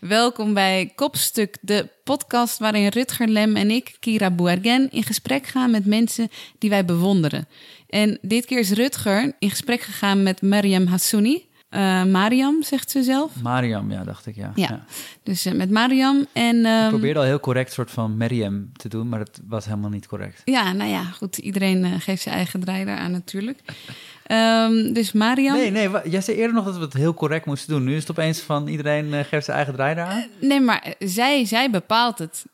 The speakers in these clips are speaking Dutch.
Welkom bij Kopstuk, de podcast waarin Rutger Lem en ik, Kira Bouargen, in gesprek gaan met mensen die wij bewonderen. En dit keer is Rutger in gesprek gegaan met Mariam Hassouni. Uh, Mariam, zegt ze zelf. Mariam, ja, dacht ik, ja. Ja, dus uh, met Mariam. En, um, ik probeerde al heel correct soort van Mariam te doen, maar dat was helemaal niet correct. Ja, nou ja, goed. Iedereen uh, geeft zijn eigen draai aan natuurlijk. Um, dus Mariam... Nee, nee, jij zei eerder nog dat we het heel correct moesten doen. Nu is het opeens van iedereen geeft zijn eigen draai aan. nee, maar zij, zij bepaalt het.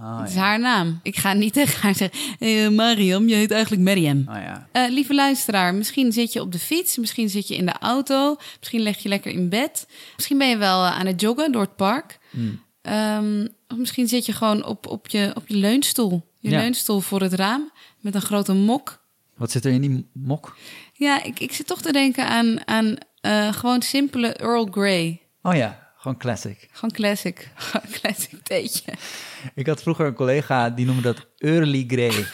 Oh, het is ja. haar naam. Ik ga niet tegen haar zeggen: hey, Mariam, je heet eigenlijk Mariam. Oh, ja. uh, lieve luisteraar, misschien zit je op de fiets, misschien zit je in de auto, misschien leg je lekker in bed, misschien ben je wel aan het joggen door het park. Hmm. Um, of misschien zit je gewoon op, op, je, op je leunstoel. Je Ja. leunstoel voor het raam met een grote mok. Wat zit er in die mok? Ja, ik, ik zit toch te denken aan, aan uh, gewoon simpele Earl Grey. Oh ja, gewoon classic. Gewoon classic. classic theetje. Ik had vroeger een collega die noemde dat early grey.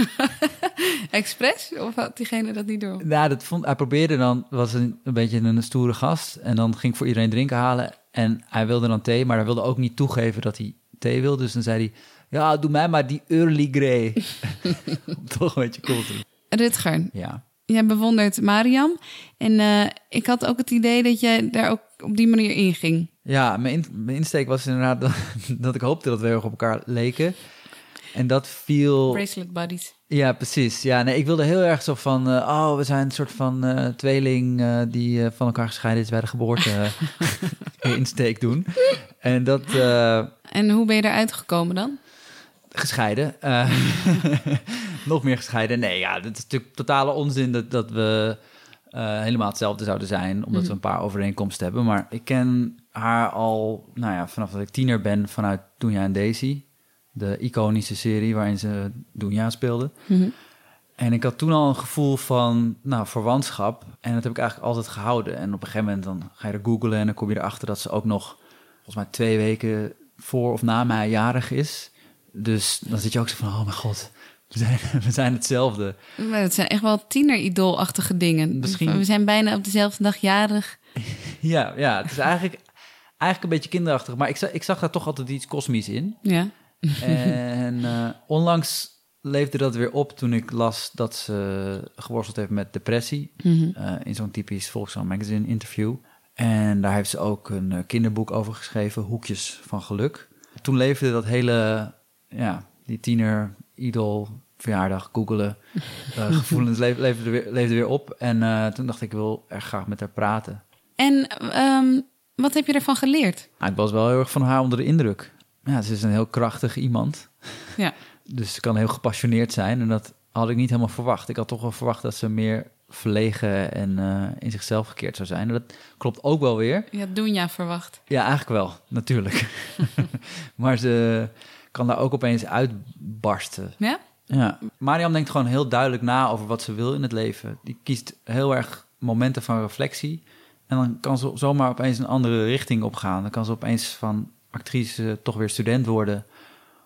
Expres? Of had diegene dat niet door? nou, dat vond, hij probeerde dan, was een, een beetje een stoere gast. En dan ging voor iedereen drinken halen. En hij wilde dan thee, maar hij wilde ook niet toegeven dat hij thee wilde. Dus dan zei hij, ja, doe mij maar die early grey. Toch een beetje cool te doen. Rutger, Ja. Jij bewondert Mariam. En uh, ik had ook het idee dat jij daar ook op die manier in ging. Ja, mijn, in, mijn insteek was inderdaad dat, dat ik hoopte dat we heel erg op elkaar leken. En dat viel... Bracelet buddies. Ja, precies. Ja, nee, ik wilde heel erg zo van... Uh, oh, we zijn een soort van uh, tweeling die van elkaar gescheiden is bij de geboorte insteek doen. En dat... en hoe ben je eruit gekomen dan? Gescheiden. Nog meer gescheiden. Nee, ja, dat is natuurlijk totale onzin dat, dat we... Uh, helemaal hetzelfde zouden zijn, omdat mm-hmm. we een paar overeenkomsten hebben. Maar ik ken haar al, nou ja, vanaf dat ik tiener ben, vanuit Doenja en Daisy. De iconische serie waarin ze Doenja speelde. Mm-hmm. En ik had toen al een gevoel van, nou, verwantschap. En dat heb ik eigenlijk altijd gehouden. En op een gegeven moment dan ga je er googlen en dan kom je erachter dat ze ook nog, volgens mij twee weken voor of na mij jarig is. Dus dan zit je ook zo van, oh mijn god, we zijn, we zijn hetzelfde. Maar het zijn echt wel tiener-idoolachtige dingen. Misschien... We zijn bijna op dezelfde dag jarig. Ja, ja het is eigenlijk, eigenlijk een beetje kinderachtig. Maar ik, zag, ik zag daar toch altijd iets kosmisch in. Ja. En uh, onlangs leefde dat weer op toen ik las dat ze geworsteld heeft met depressie. Mm-hmm. Uh, in zo'n typisch Volkswagen Magazine interview. En daar heeft ze ook een uh, kinderboek over geschreven, Hoekjes van Geluk. Toen leefde dat hele, ja, die tiener idol verjaardag, googelen, uh, gevoelens leefde, leefde, weer, leefde weer op. En uh, toen dacht ik, ik wil erg graag met haar praten. En um, wat heb je ervan geleerd? Nou, ik was wel heel erg van haar onder de indruk. Ja, ze is een heel krachtig iemand. Ja. Dus ze kan heel gepassioneerd zijn. En dat had ik niet helemaal verwacht. Ik had toch wel verwacht dat ze meer verlegen en uh, in zichzelf gekeerd zou zijn. En dat klopt ook wel weer. Had Doenja verwacht. Ja, eigenlijk wel, natuurlijk. maar ze kan daar ook opeens uitbarsten. Ja? Ja. Mariam denkt gewoon heel duidelijk na over wat ze wil in het leven. Die kiest heel erg momenten van reflectie. En dan kan ze zomaar opeens een andere richting opgaan. Dan kan ze opeens van actrice toch weer student worden.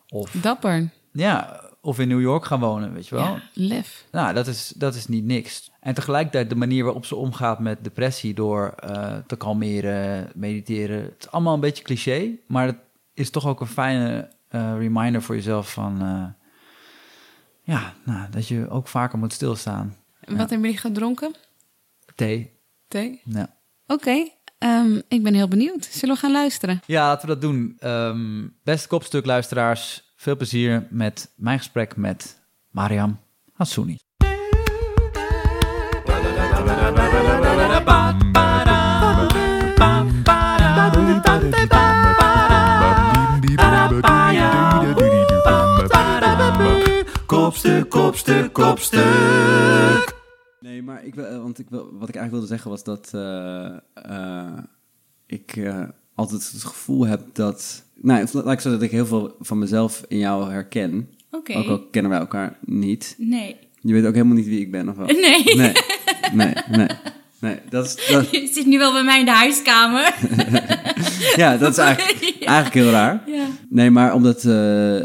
Of, Dapper. Ja, of in New York gaan wonen, weet je wel. Ja, lef. Nou, dat is, dat is niet niks. En tegelijkertijd de manier waarop ze omgaat met depressie... door uh, te kalmeren, mediteren. Het is allemaal een beetje cliché, maar het is toch ook een fijne reminder voor jezelf van... Uh, ja, nou, dat je ook vaker moet stilstaan. Wat ja. hebben jullie gedronken? Thee. Thee? Ja. Oké, okay. um, ik ben heel benieuwd. Zullen we gaan luisteren? Ja, laten we dat doen. Um, beste kopstuk luisteraars, veel plezier met mijn gesprek met Mariam Hassouni. Kopstuk, kopstuk, kopstuk. Nee, maar ik wil, want ik wil, wat ik eigenlijk wilde zeggen was dat uh, uh, ik uh, altijd het gevoel heb dat. Nou, laat ik zo dat ik heel veel van mezelf in jou herken. Okay. Ook al kennen wij elkaar niet. Nee. Je weet ook helemaal niet wie ik ben, of wel? Nee. Nee, nee, nee. Nee dat is, dat... Je zit nu wel bij mij in de huiskamer. ja, dat is eigenlijk, ja. eigenlijk heel raar. Ja. Nee, maar omdat uh,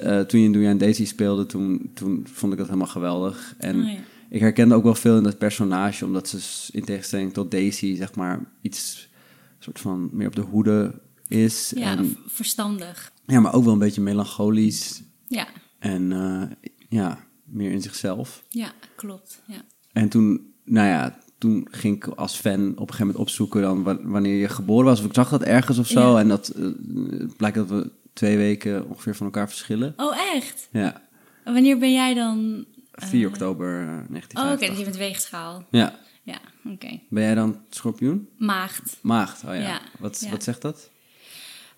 uh, toen je in Doe en Daisy speelde, toen, toen vond ik dat helemaal geweldig. En Oh, ja. ik herkende ook wel veel in dat personage, omdat ze in tegenstelling tot Daisy, zeg maar, iets soort van meer op de hoede is. Ja, En, verstandig. ja, maar ook wel een beetje melancholisch. Ja, En eh, ja, meer in zichzelf. ja, klopt. Ja. En toen, nou ja, toen ging ik als fan op een gegeven moment opzoeken dan wa- wanneer je geboren was. Of ik zag dat ergens of zo. Ja. En dat eh, blijkt dat we twee weken ongeveer van elkaar verschillen. Oh, echt? Ja, Wanneer ben jij dan... 4 oktober eh, Oh, oké, 1985. dus je bent weegschaal. Ja. Ja, oké. Ben jij dan schorpioen? Maagd. Maagd, oh ja. Ja, Wat, ja. wat zegt dat?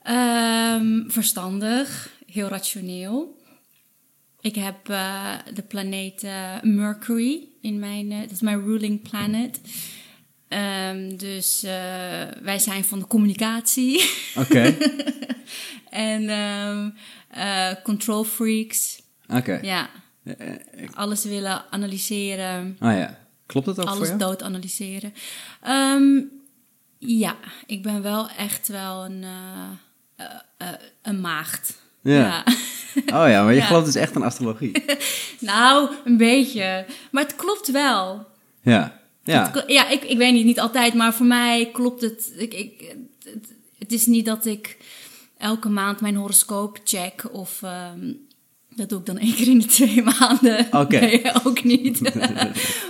Ehm, verstandig, heel rationeel. Ik heb eh, de planeet eh, Mercury in mijn, eh, dat is mijn ruling planet. Ehm, dus wij zijn van de communicatie Oké, en ehm, eh, control freaks. oké. Ja, alles willen analyseren, Ah ja, klopt dat ook voor alles jou? dood analyseren. Ehm, ja, ik ben wel echt wel een, een maagd. Ja. Oh ja, maar je Ja. gelooft dus echt in astrologie. Nou, een beetje. Maar het klopt wel. ja, ja. Het ja, ik, ik weet niet, niet altijd, maar voor mij klopt het. Ik, ik, het, het is niet dat ik elke maand mijn horoscoop check of ehm, dat doe ik dan één keer in de twee maanden. Oké. Nee, ook niet.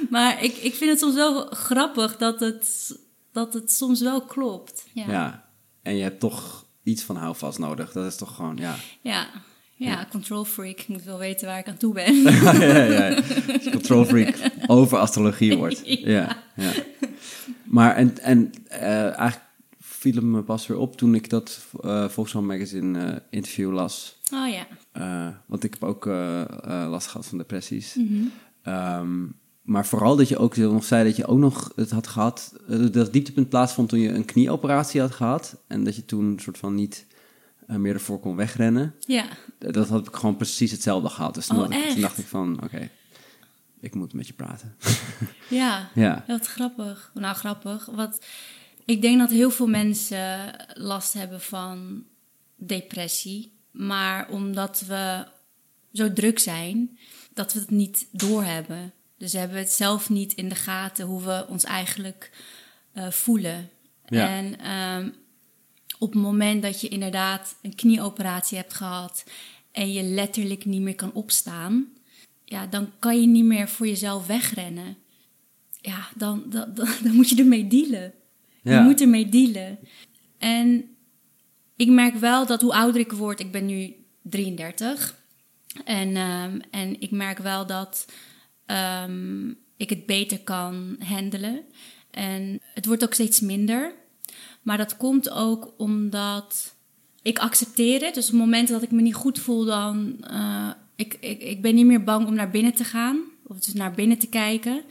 maar ik, ik vind het soms wel grappig dat het, dat het soms wel klopt. Ja. ja. En je hebt toch iets van houvast nodig. Dat is toch gewoon, ja. Ja. Ja, control freak. Ik moet wel weten waar ik aan toe ben. ja, ja, ja. Control freak over astrologie wordt. Ja, ja. Maar en, en eh, eigenlijk viel het me pas weer op toen ik dat eh Volkswagen Magazine eh, interview las. Oh ja. Want ik heb ook last gehad van depressies. Ehm, maar vooral dat je ook nog zei dat je ook nog het had gehad... eh, dat dieptepunt plaatsvond toen je een knieoperatie had gehad. En dat je toen een soort van niet meer ervoor kon wegrennen. Ja. Dat had ik gewoon precies hetzelfde gehad. Dus toen, Oh, ik- toen dacht ik van, oké, ik moet met je praten. Ja. ja, Wat grappig. Nou, grappig. Wat, ik denk dat heel veel mensen last hebben van depressie. Maar omdat we zo druk zijn, dat we het niet doorhebben. Dus we hebben het zelf niet in de gaten hoe we ons eigenlijk eh, voelen. Ja. En ehm, op het moment dat je inderdaad een knieoperatie hebt gehad en je letterlijk niet meer kan opstaan, ja, dan kan je niet meer voor jezelf wegrennen. Ja, dan, dan, dan, dan moet je ermee dealen. Ja. Je moet ermee dealen. En ik merk wel dat hoe ouder ik word, ik ben nu 33. En, ehm, en ik merk wel dat ehm, ik het beter kan handelen. En het wordt ook steeds minder. Maar dat komt ook omdat ik accepteer het. Dus op het moment dat ik me niet goed voel, dan... eh, ik, ik, ik ben niet meer bang om naar binnen te gaan. Of dus naar binnen te kijken.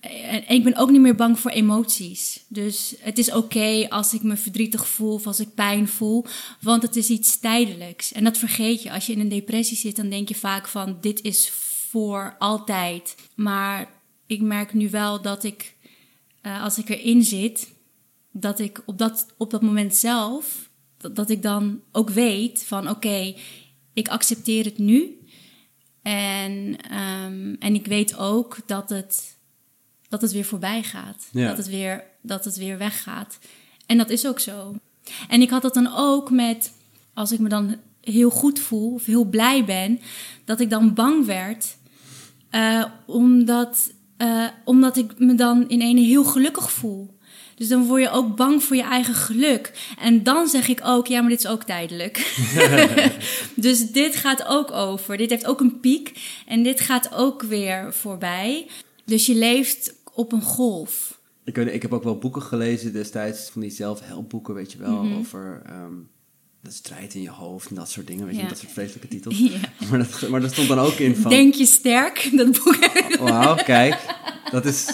En ik ben ook niet meer bang voor emoties. Dus het is oké als ik me verdrietig voel of als ik pijn voel, want het is iets tijdelijks. En dat vergeet je. Als je in een depressie zit, dan denk je vaak van dit is voor altijd. Maar ik merk nu wel dat ik, eh, als ik erin zit, dat ik op dat, op dat moment zelf, dat, dat ik dan ook weet van oké, ik accepteer het nu. En, ehm, en ik weet ook dat het, dat het weer voorbij gaat. Ja. Dat, het weer, dat het weer weggaat. En dat is ook zo. En ik had dat dan ook met, als ik me dan heel goed voel of heel blij ben, dat ik dan bang werd. eh, omdat, eh, omdat ik me dan in ene heel gelukkig voel. Dus dan word je ook bang voor je eigen geluk. En dan zeg ik ook, ja, maar dit is ook tijdelijk. dus dit gaat ook over. Dit heeft ook een piek. En dit gaat ook weer voorbij. Dus je leeft op een golf. Ik, weet, ik heb ook wel boeken gelezen destijds, van die zelfhelpboeken, weet je wel, Mhm. over ehm, de strijd in je hoofd en dat soort dingen, weet je, Ja. dat soort vreselijke titels. Ja. Maar, dat, maar dat stond dan ook in van, Denk je sterk? Dat boek. wauw, kijk, dat is,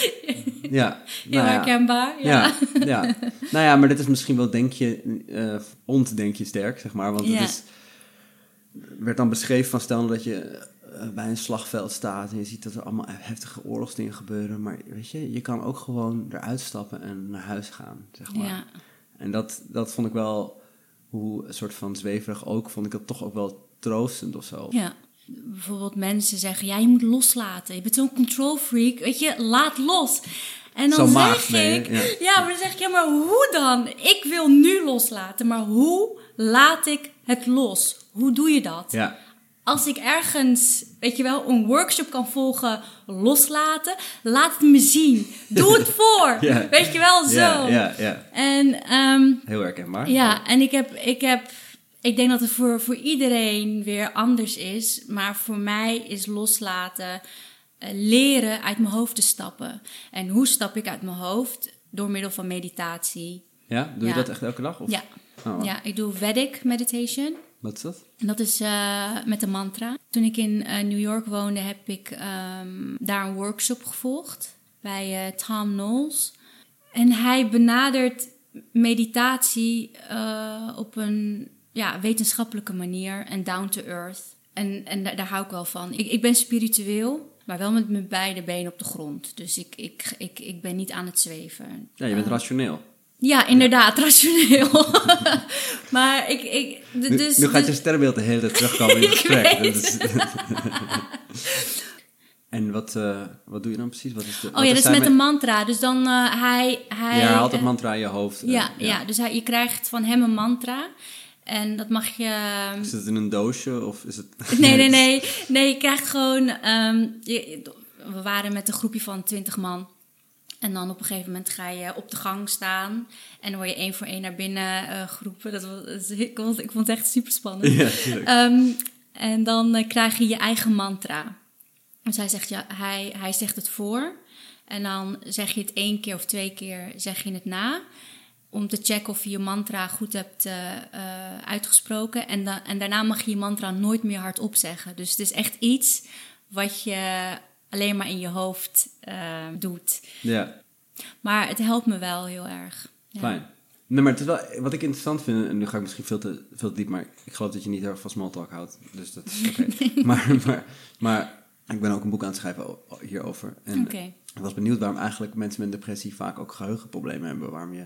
ja, Heel nou ja. herkenbaar. Ja. Ja, ja. Nou ja, maar dit is misschien wel denk je, eh ontdenk je sterk, zeg maar. Want het is, werd dan beschreven van stel dat je eh, bij een slagveld staat en je ziet dat er allemaal heftige oorlogsdingen gebeuren. Maar weet je, je kan ook gewoon eruit stappen en naar huis gaan, zeg maar. Ja. En dat, dat vond ik wel, hoe een soort van zweverig ook, vond ik dat toch ook wel troostend of zo. Ja. Bijvoorbeeld mensen zeggen, ja, je moet loslaten. Je bent zo'n control freak. Weet je, laat los. En dan Zo zeg ik, ja. ja. maar dan zeg ik, ja, maar hoe dan? Ik wil nu loslaten, maar hoe laat ik het los? Hoe doe je dat? Ja. Als ik ergens, weet je wel, een workshop kan volgen, loslaten, laat het me zien. Doe het voor. Ja. Weet je wel, zo. Ja, ja, ja. En Heel herkenbaar. ja, en ik heb, ik heb, ik denk dat het voor, voor iedereen weer anders is. Maar voor mij is loslaten eh, leren uit mijn hoofd te stappen. En hoe stap ik uit mijn hoofd? Door middel van meditatie. Ja? Doe je Ja. dat echt elke dag? Of? Ja. Oh, ja, ik doe Vedic meditation. Wat is dat? En dat is eh, met een mantra. Toen ik in eh, New York woonde, heb ik ehm, daar een workshop gevolgd bij Tom Knowles. En hij benadert meditatie op een ja, wetenschappelijke manier en down to earth. En, en daar, daar hou ik wel van. Ik, ik ben spiritueel, maar wel met mijn beide benen op de grond. Dus ik, ik, ik, ik ben niet aan het zweven. Ja, je bent rationeel. Ja, inderdaad, rationeel. maar ik... ik d- Nu, dus, nu gaat je dus- sterrenbeeld de hele tijd terugkomen in het gesprek. en wat, eh, wat doe je dan precies? Wat is de, Oh ja, dat is met een mantra. Dus dan uh, hij... hij het eh, mantra in je hoofd. eh, Ja, ja. dus hij, je krijgt van hem een mantra. En dat mag je... Is het in een doosje of is het... Nee, nee, nee. Nee, je krijgt gewoon... ehm, je- we waren met een groepje van twintig man. En dan op een gegeven moment ga je op de gang staan. En dan word je één voor één naar binnen eh, geroepen. Dat was, ik, vond, ik vond het echt super spannend. Ja. Ehm, en dan eh, krijg je je eigen mantra. Dus hij zegt, ja, hij, hij zegt het voor. En dan zeg je het één keer of twee keer zeg je het na. Om te checken of je je mantra goed hebt eh, eh, uitgesproken. En, en daarna mag je je mantra nooit meer hardop zeggen. Dus het is echt iets wat je alleen maar in je hoofd eh, doet. ja. Maar het helpt me wel heel erg. Ja. Fijn. Nee, maar het is wel, wat ik interessant vind, en nu ga ik misschien veel te, veel te diep, maar ik geloof dat je niet heel erg van small talk houdt. Dus dat is oké. maar, maar, maar ik ben ook een boek aan het schrijven hierover. En Oké. Ik was benieuwd waarom eigenlijk mensen met depressie vaak ook geheugenproblemen hebben. Waarom je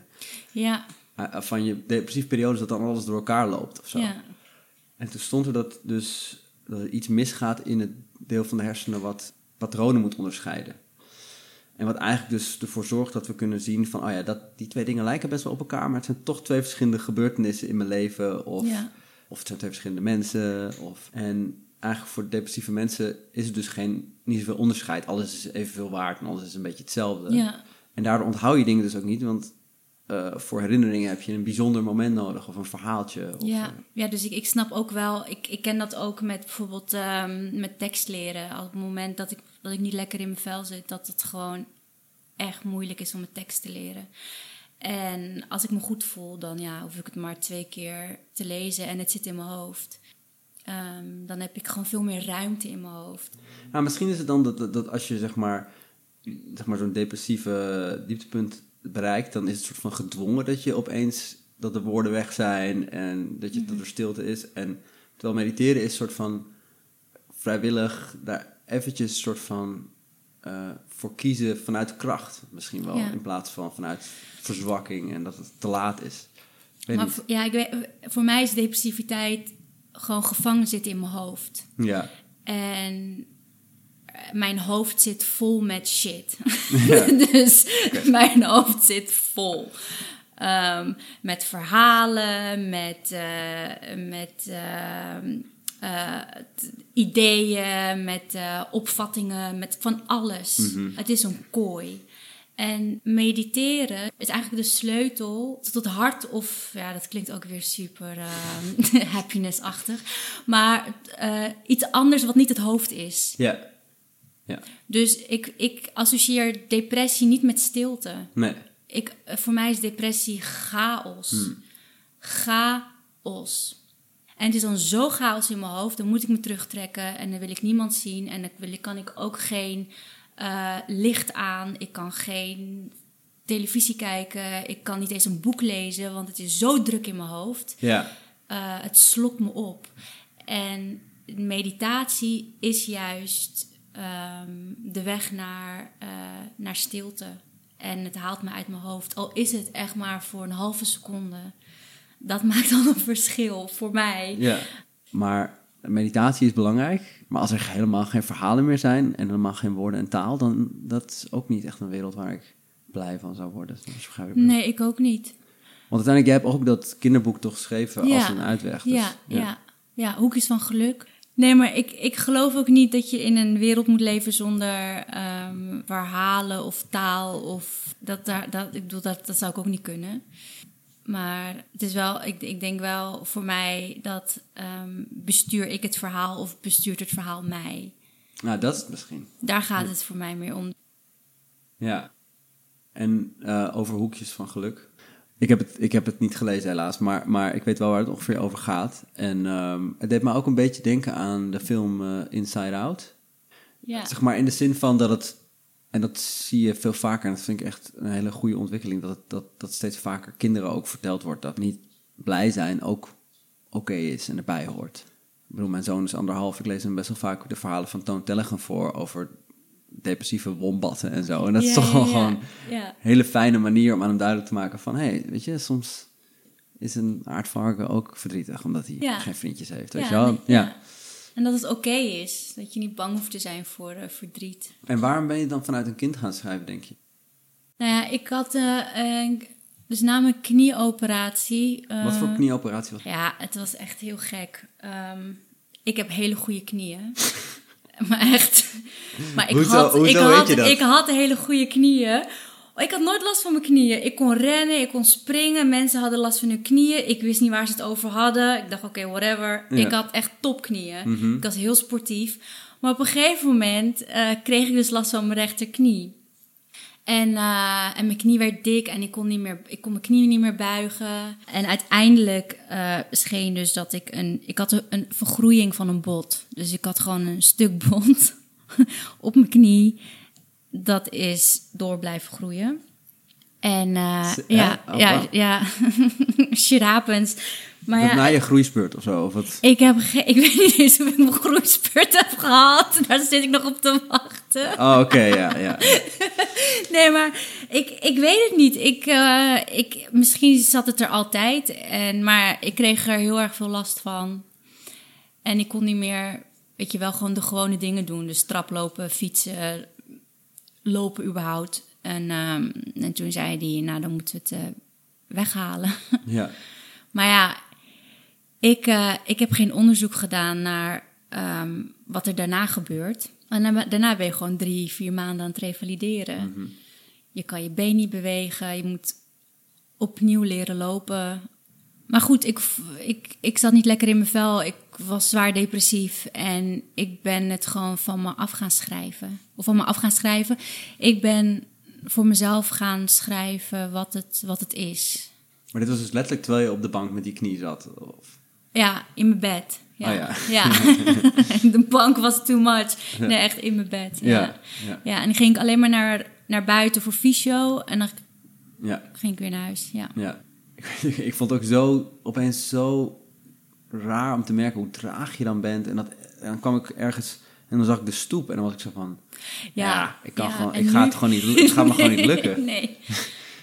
Ja, eh, van je depressieve periodes dat dan alles door elkaar loopt of zo. ja, En toen stond er dat, dus, dat er iets misgaat in het deel van de hersenen wat patronen moet onderscheiden. En wat eigenlijk dus ervoor zorgt dat we kunnen zien van, oh ja, dat, die twee dingen lijken best wel op elkaar, maar het zijn toch twee verschillende gebeurtenissen in mijn leven. Of, Ja. of het zijn twee verschillende mensen. Of, en eigenlijk voor depressieve mensen is er dus geen, niet zoveel onderscheid. Alles is evenveel waard en alles is een beetje hetzelfde. ja. En daardoor onthoud je dingen dus ook niet, want eh, voor herinneringen heb je een bijzonder moment nodig of een verhaaltje. Of, Ja, eh, ja, dus ik, ik snap ook wel, ik, ik ken dat ook met bijvoorbeeld ehm, met tekst leren. Op het moment dat ik, dat ik niet lekker in mijn vel zit, dat het gewoon echt moeilijk is om een tekst te leren. En als ik me goed voel, dan ja, hoef ik het maar twee keer te lezen en het zit in mijn hoofd. Ehm, dan heb ik gewoon veel meer ruimte in mijn hoofd. Nou, misschien is het dan dat, dat, dat als je zeg maar, zeg maar zo'n depressieve dieptepunt bereikt, dan is het soort van gedwongen dat je opeens dat de woorden weg zijn en dat, je, dat er stilte is. En terwijl mediteren is een soort van vrijwillig daar eventjes soort van eh, voor kiezen vanuit kracht misschien wel, Ja. in plaats van vanuit verzwakking en dat het te laat is. Maar ja, ik weet, voor mij is depressiviteit gewoon gevangen zitten in mijn hoofd. Ja, En eh, mijn hoofd zit vol met shit. dus mijn hoofd zit vol. Ehm, met verhalen, met, eh, met ehm, eh, ideeën, met opvattingen, met van alles. Het is een kooi. En mediteren is eigenlijk de sleutel tot het hart of, ja, dat klinkt ook weer super ehm, happiness-achtig, maar eh, iets anders wat niet het hoofd is. ja, ja, Dus ik, ik associeer depressie niet met stilte. nee. Ik, eh, voor mij is depressie chaos. Chaos. En het is dan zo chaos in mijn hoofd, dan moet ik me terugtrekken en dan wil ik niemand zien en dan wil ik, kan ik ook geen eh, licht aan, ik kan geen televisie kijken, ik kan niet eens een boek lezen, want het is zo druk in mijn hoofd. Ja, Eh, het slokt me op. En meditatie is juist ehm, de weg naar, eh, naar stilte. En het haalt me uit mijn hoofd. Al is het echt maar voor een halve seconde. Dat maakt dan een verschil voor mij. Ja. Maar meditatie is belangrijk. Maar als er helemaal geen verhalen meer zijn en helemaal geen woorden en taal, dan dat is ook niet echt een wereld waar ik blij van zou worden. Ik Nee, ik ook niet. Want uiteindelijk, jij hebt ook dat kinderboek toch geschreven als een uitweg. Dus, ja, ja. ja, hoekjes van geluk. Nee, maar ik, ik geloof ook niet dat je in een wereld moet leven zonder um, verhalen of taal. Of dat, daar, dat, ik bedoel, dat, dat zou ik ook niet kunnen. Maar het is wel, ik, ik denk wel voor mij dat um, bestuur ik het verhaal of bestuurt het verhaal mij. Nou, dat is het misschien. Daar gaat het voor mij meer om. Ja. En uh, over hoekjes van geluk. Ik heb, het, ik heb het niet gelezen helaas, maar, maar ik weet wel waar het ongeveer over gaat. En um, het deed me ook een beetje denken aan de film uh, Inside Out. Ja. Zeg maar in de zin van dat het, en dat zie je veel vaker, en dat vind ik echt een hele goede ontwikkeling, dat, dat, dat steeds vaker kinderen ook verteld wordt dat niet blij zijn ook oké is en erbij hoort. Ik bedoel, mijn zoon is anderhalf, ik lees hem best wel vaak de verhalen van Toon Tellegen voor over depressieve wombatten en zo. En dat is toch wel gewoon een hele fijne manier om aan hem duidelijk te maken van... hé, hey, weet je, soms is een aardvarken ook verdrietig omdat hij geen vriendjes heeft, weet je wel? ja. En dat het oké is, dat je niet bang hoeft te zijn voor uh, verdriet. En waarom ben je dan vanuit een kind gaan schrijven, denk je? Nou ja, ik had uh, dus na mijn knieoperatie... Uh, Wat voor knieoperatie was Ja, het was echt heel gek. Um, ik heb hele goede knieën. Maar echt. Maar ik, hoezo, had, hoezo ik, had, je dat? ik had hele goede knieën. Ik had nooit last van mijn knieën. Ik kon rennen, ik kon springen. Mensen hadden last van hun knieën. Ik wist niet waar ze het over hadden. Ik dacht, oké, okay, whatever. Ja. Ik had echt topknieën. Mm -hmm. Ik was heel sportief. Maar op een gegeven moment uh, kreeg ik dus last van mijn rechterknie. En, uh, en mijn knie werd dik en ik kon, niet meer, ik kon mijn knie niet meer buigen. En uiteindelijk uh, scheen dus dat ik een... Ik had een vergroeiing van een bot. Dus ik had gewoon een stuk bot op mijn knie. Dat is door blijven groeien. En uh, ja, oh, ja, wow. ja, shit happens. Maar dat ja, na je groeispurt of zo? Of wat? ik, heb ik weet niet eens of ik mijn groeispurt heb gehad. Daar zit ik nog op te wachten. Oh, oké, okay, ja, ja. nee, maar ik, ik weet het niet. Ik, uh, ik, misschien zat het er altijd. En, maar ik kreeg er heel erg veel last van. En ik kon niet meer, weet je wel, gewoon de gewone dingen doen. Dus traplopen, fietsen, lopen überhaupt. En, um, en toen zei hij, nou dan moeten we het uh, weghalen. Ja. maar ja, ik, uh, ik heb geen onderzoek gedaan naar um, wat er daarna gebeurt. En daarna ben je gewoon drie, vier maanden aan het revalideren. Mm -hmm. Je kan je been niet bewegen, je moet opnieuw leren lopen. Maar goed, ik, ik, ik zat niet lekker in mijn vel. Ik was zwaar depressief en ik ben het gewoon van me af gaan schrijven. Of van me af gaan schrijven. Ik ben voor mezelf gaan schrijven wat het, wat het is. Maar dit was dus letterlijk terwijl je op de bank met die knie zat? Of? Ja, in mijn bed. Ja. Oh, ja. ja. de bank was too much. Nee, echt in mijn bed. Ja. Ja, ja. ja. en dan ging ik alleen maar naar, naar buiten voor fysio. En dan ja. ging ik weer naar huis. Ja. ja. Ik, ik vond het ook zo, opeens zo raar om te merken hoe traag je dan bent. En, dat, en dan kwam ik ergens en dan zag ik de stoep en dan was ik zo van... Ja, ja ik, kan ja, gewoon, ik ga nu- het gewoon niet, het gaat me gewoon niet lukken. Nee.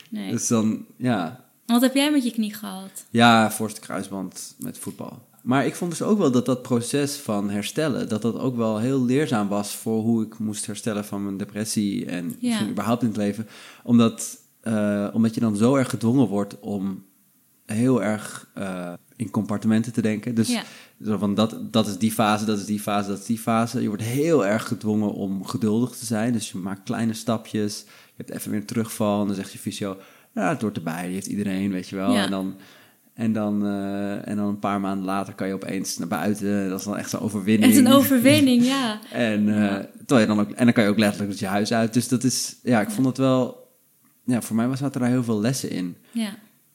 nee. Dus dan, ja, Wat heb jij met je knie gehad? Ja, voorste kruisband met voetbal. Maar ik vond dus ook wel dat dat proces van herstellen, dat dat ook wel heel leerzaam was voor hoe ik moest herstellen van mijn depressie en misschien überhaupt in het leven. Omdat, uh, omdat je dan zo erg gedwongen wordt om heel erg uh, in compartimenten te denken. Dus Ja. zo van dat, dat is die fase, dat is die fase, dat is die fase. Je wordt heel erg gedwongen om geduldig te zijn. Dus je maakt kleine stapjes. Je hebt even weer een terugval en dan zegt je fysio, ja, het hoort erbij, die heeft iedereen, weet je wel. Ja. En dan... En dan, uh, en dan een paar maanden later kan je opeens naar buiten. Dat is dan echt zo'n overwinning. Echt een overwinning, ja. En, uh, Ja. terwijl je dan, ook, en dan kan je ook letterlijk uit je huis uit. Dus dat is, ja, ik vond het wel... Ja, voor mij zaten daar heel veel lessen in. Ja,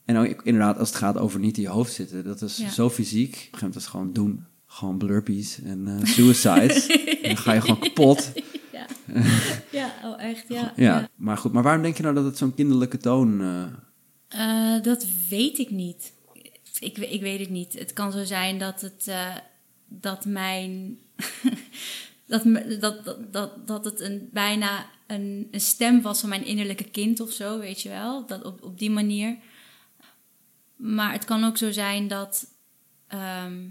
En ook, inderdaad, als het gaat over niet in je hoofd zitten. Dat is Ja. zo fysiek. Op een gegeven moment gewoon doen. Gewoon blurpies en uh, suicides. en dan ga je gewoon kapot. ja. ja, oh echt, ja. Ja, maar goed. Maar waarom denk je nou dat het zo'n kinderlijke toon... Uh, dat weet ik niet. Ik, ik weet het niet. Het kan zo zijn dat het dat mijn dat, dat, dat, dat, dat het een bijna een, een stem was van mijn innerlijke kind of zo, weet je wel? Dat op, op die manier. Maar het kan ook zo zijn dat ehm,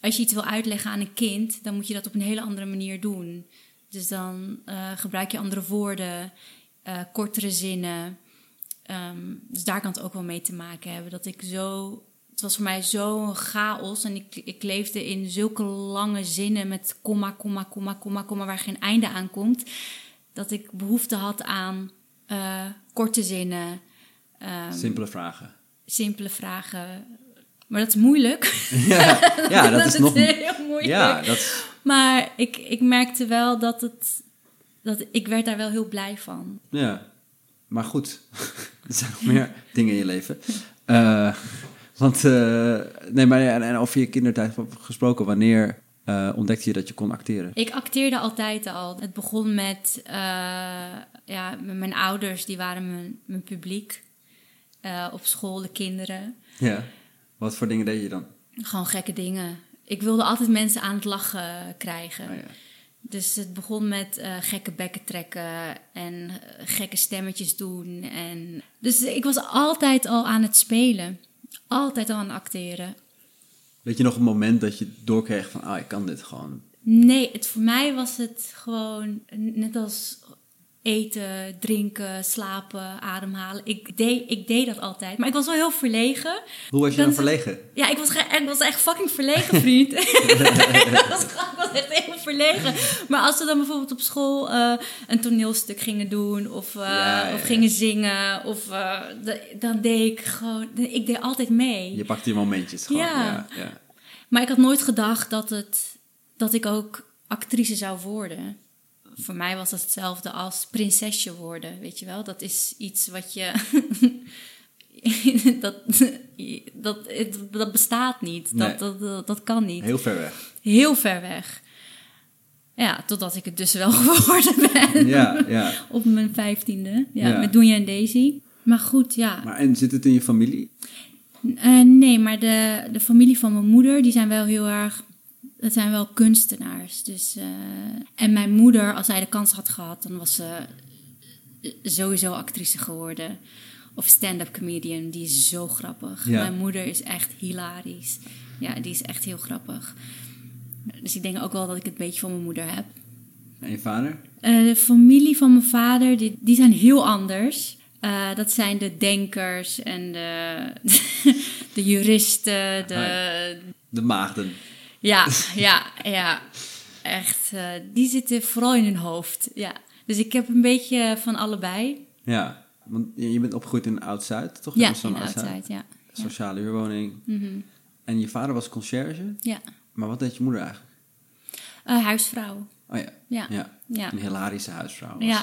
als je iets wil uitleggen aan een kind, dan moet je dat op een hele andere manier doen. Dus dan eh, gebruik je andere woorden. eh, kortere zinnen. Ehm, dus daar kan het ook wel mee te maken hebben. Dat ik zo. Het was voor mij zo'n chaos. En ik, ik leefde in zulke lange zinnen met komma, komma, komma, komma, komma, waar geen einde aan komt. Dat ik behoefte had aan eh, korte zinnen. ehm, Simpele vragen. Simpele vragen. Maar dat is moeilijk. Ja, ja dat is nog... heel moeilijk. Ja, dat Maar ik, ik merkte wel dat het. Dat, ik werd daar wel heel blij van. Ja, maar goed. er zijn nog meer dingen in je leven. Eh, want, eh, nee, maar ja, en, en over je kindertijd gesproken, wanneer eh, ontdekte je dat je kon acteren? Ik acteerde altijd al. Het begon met, ja, met mijn ouders, die waren mijn, mijn publiek. Eh, op school, de kinderen. Ja. Wat voor dingen deed je dan? Gewoon gekke dingen. Ik wilde altijd mensen aan het lachen krijgen. Oh, ja. Dus het begon met eh, gekke bekken trekken en eh, gekke stemmetjes doen. En... Dus ik was altijd al aan het spelen. Altijd al aan het acteren. Weet je nog een moment dat je doorkreeg van, ah, ik kan dit gewoon. Nee, het, voor mij was het gewoon net als eten, drinken, slapen, ademhalen. Ik deed, ik deed dat altijd. Maar ik was wel heel verlegen. Hoe was je Dan verlegen? Ja, ik was, ik was echt fucking verlegen, vriend. ik, was, ik was echt heel verlegen. Maar als we dan bijvoorbeeld op school eh, een toneelstuk gingen doen... of, eh, Ja, ja, of gingen zingen, of, eh, dan deed ik gewoon... Ik deed altijd mee. Je pakte je momentjes gewoon. Ja. Ja, Maar ik had nooit gedacht dat, het, dat ik ook actrice zou worden. Voor mij was dat hetzelfde als prinsesje worden, weet je wel. Dat is iets wat je... dat, dat, dat bestaat niet. Nee. Dat, dat, dat, dat kan niet. Heel ver weg. Heel ver weg. Ja, totdat ik het dus wel geworden ben. Ja, ja. Op mijn vijftiende. Ja, Ja. met Doenja en Daisy. Maar goed, ja. Maar en zit het in je familie? Eh, nee, maar de, de familie van mijn moeder, die zijn wel heel erg... Dat zijn wel kunstenaars. Dus, eh, en mijn moeder, als zij de kans had gehad, dan was ze sowieso actrice geworden. Of stand-up comedian. Die is zo grappig. Ja. Mijn moeder is echt hilarisch. Ja, die is echt heel grappig. Dus ik denk ook wel dat ik het een beetje van mijn moeder heb. En je vader? Eh, de familie van mijn vader, die, die zijn heel anders. Eh, dat zijn de denkers en de, de juristen. De, De maagden. Ja, ja, ja. Echt. eh, die zitten vooral in hun hoofd. Ja. Dus ik heb een beetje van allebei. Ja. Want je bent opgegroeid in Oud-Zuid, toch? Ja, in Oud-Zuid. ja. Sociale huurwoning. Mhm. En je vader was conciërge. Ja. Maar wat deed je moeder eigenlijk? Eh, huisvrouw. Oh ja. Ja. ja. Ja. Een hilarische huisvrouw. Ja.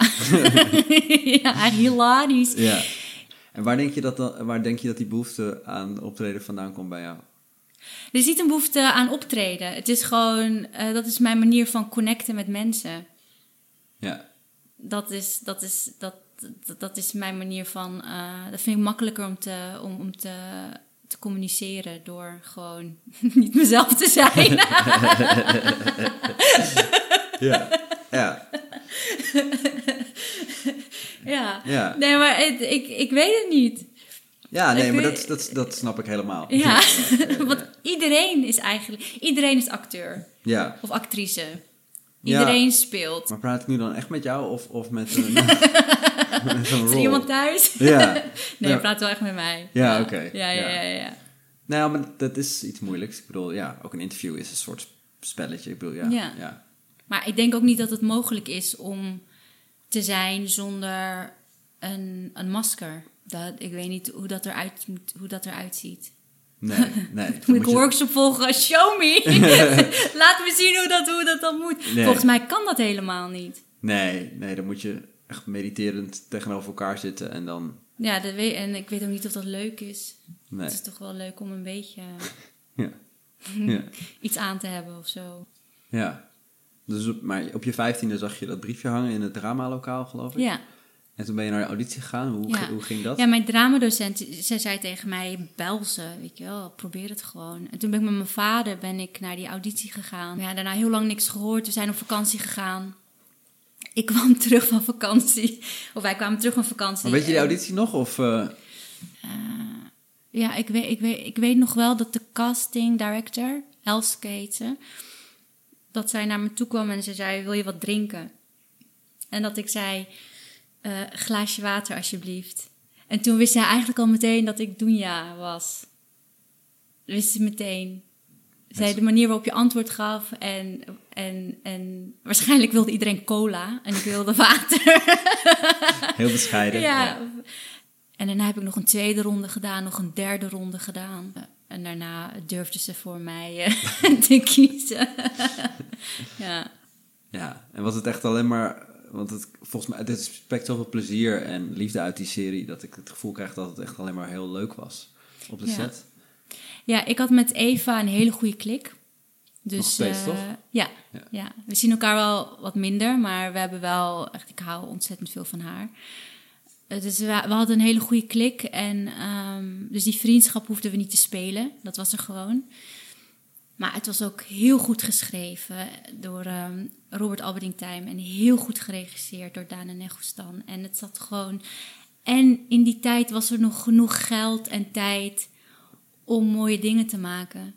ja, hilarisch. Ja. En waar denk, je dat dan, waar denk je dat die behoefte aan optreden vandaan komt bij jou? Er is niet een behoefte aan optreden. Het is gewoon, eh, dat is mijn manier van connecten met mensen. Ja. dat is, dat is, dat, dat, dat is mijn manier van. eh, dat vind ik makkelijker om te, om, om te, te communiceren door gewoon niet mezelf te zijn. Ja. ja. ja. Ja. Nee, maar het- ik, ik weet het niet. Ja, nee, maar dat, dat, dat snap ik helemaal. Ja, want iedereen is eigenlijk, iedereen is acteur Ja. of actrice. Iedereen speelt. Maar praat ik nu dan echt met jou of, of met een, met een Is er iemand thuis? Ja. Nee, je praat wel echt met mij. Ja, oké. Ja, ja, Ja. ja, ja. Nou, maar dat is iets moeilijks. Ik bedoel, ja, ook een interview is een soort spelletje. Ik bedoel, ja. Ja. ja. Maar ik denk ook niet dat het mogelijk is om te zijn zonder een, een masker. Dat, ik weet niet hoe dat eruit, hoe dat eruit ziet. Nee, nee. Moet ik je- workshop volgen? Show me! Laat me zien hoe dat, hoe dat dan moet. Nee. Volgens mij kan dat helemaal niet. Nee, nee, dan moet je echt mediterend tegenover elkaar zitten en dan... Ja, dat weet, en ik weet ook niet of dat leuk is. Nee. Het is toch wel leuk om een beetje Ja. ja. iets aan te hebben of zo. ja. Dus op, maar op je vijftiende zag je dat briefje hangen in het dramalokaal, geloof ik? Ja. En toen ben je naar de auditie gegaan. Hoe, Ja. hoe ging dat? Ja, mijn dramadocent, zei tegen mij, bel ze, weet je wel, probeer het gewoon. En toen ben ik met mijn vader ben ik naar die auditie gegaan. Ja, daarna heel lang niks gehoord. We zijn op vakantie gegaan. Ik kwam terug van vakantie. Of wij kwamen terug van vakantie. Maar weet je die auditie nog? Of, eh, Ja, ik weet, ik, weet, ik weet nog wel dat de casting director, Elske heet ze, dat zij naar me toe kwam en ze zei, wil je wat drinken? En dat ik zei, eh, glaasje water alsjeblieft. En toen wist hij eigenlijk al meteen dat ik Doenja was. Wist ze meteen. Zij de manier waarop je antwoord gaf en, en, en waarschijnlijk wilde iedereen cola en ik wilde water. Heel bescheiden. ja. En daarna heb ik nog een tweede ronde gedaan, nog een derde ronde gedaan. En daarna durfden ze voor mij eh, te kiezen. ja. Ja, en was het echt alleen maar... Want het, volgens mij, dit spreekt zoveel plezier en liefde uit die serie... dat ik het gevoel krijg dat het echt alleen maar heel leuk was op de Ja. set. ja, ik had met Eva een hele goede klik. Dus, Nog steeds, eh, toch? Ja, Ja. ja. we zien elkaar wel wat minder, maar we hebben wel... Echt, ik hou ontzettend veel van haar. Eh, Dus we, we hadden een hele goede klik. En ehm, dus die vriendschap hoefden we niet te spelen. Dat was er gewoon. Maar het was ook heel goed geschreven door ehm, Robert Tijm. En heel goed geregisseerd door Dana Negostan. En het zat gewoon... En in die tijd was er nog genoeg geld en tijd om mooie dingen te maken.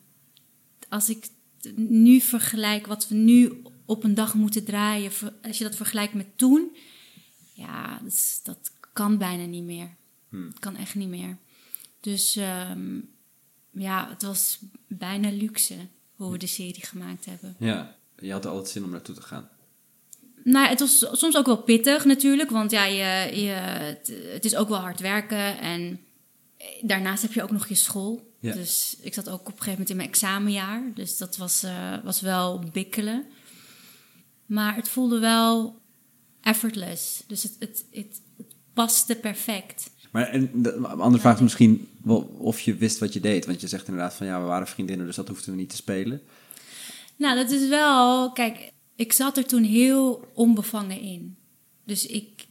Als ik nu vergelijk wat we nu op een dag moeten draaien... als je dat vergelijkt met toen... Ja, dat, kan bijna niet meer. Het kan echt niet meer. Dus ehm, ja, het was bijna luxe hoe we de serie gemaakt hebben. Ja, je had er altijd zin om naartoe te gaan. Nou, het was soms ook wel pittig natuurlijk, want ja, je, je, het, het is ook wel hard werken en daarnaast heb je ook nog je school. Ja. Dus ik zat ook op een gegeven moment in mijn examenjaar, dus dat was, eh, was wel bikkelen. Maar het voelde wel effortless, dus het, het, het, het paste perfect. Maar en de andere vraag is misschien of je wist wat je deed. Want je zegt inderdaad van ja, we waren vriendinnen, dus dat hoefden we niet te spelen. Nou, dat is wel. Kijk, ik zat er toen heel onbevangen in. Dus ik,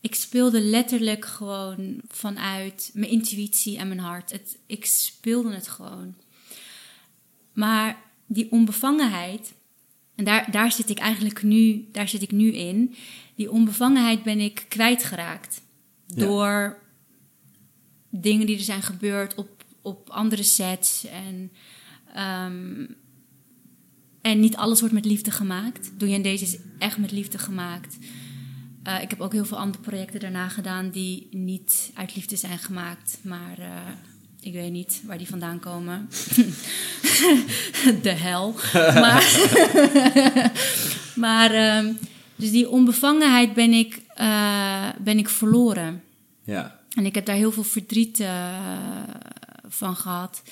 ik speelde letterlijk gewoon vanuit mijn intuïtie en mijn hart. Ik speelde het gewoon. Maar die onbevangenheid, en daar, daar zit ik eigenlijk nu, daar zit ik nu in. Die onbevangenheid ben ik kwijtgeraakt. Door dingen die er zijn gebeurd op, op andere sets. En, ehm, en niet alles wordt met liefde gemaakt. Doe je en deze is echt met liefde gemaakt. Eh, ik heb ook heel veel andere projecten daarna gedaan die niet uit liefde zijn gemaakt. Maar eh, ik weet niet waar die vandaan komen. De hel. Maar, maar ehm, dus die onbevangenheid ben ik, eh, ben ik verloren. Ja, En ik heb daar heel veel verdriet eh, van gehad.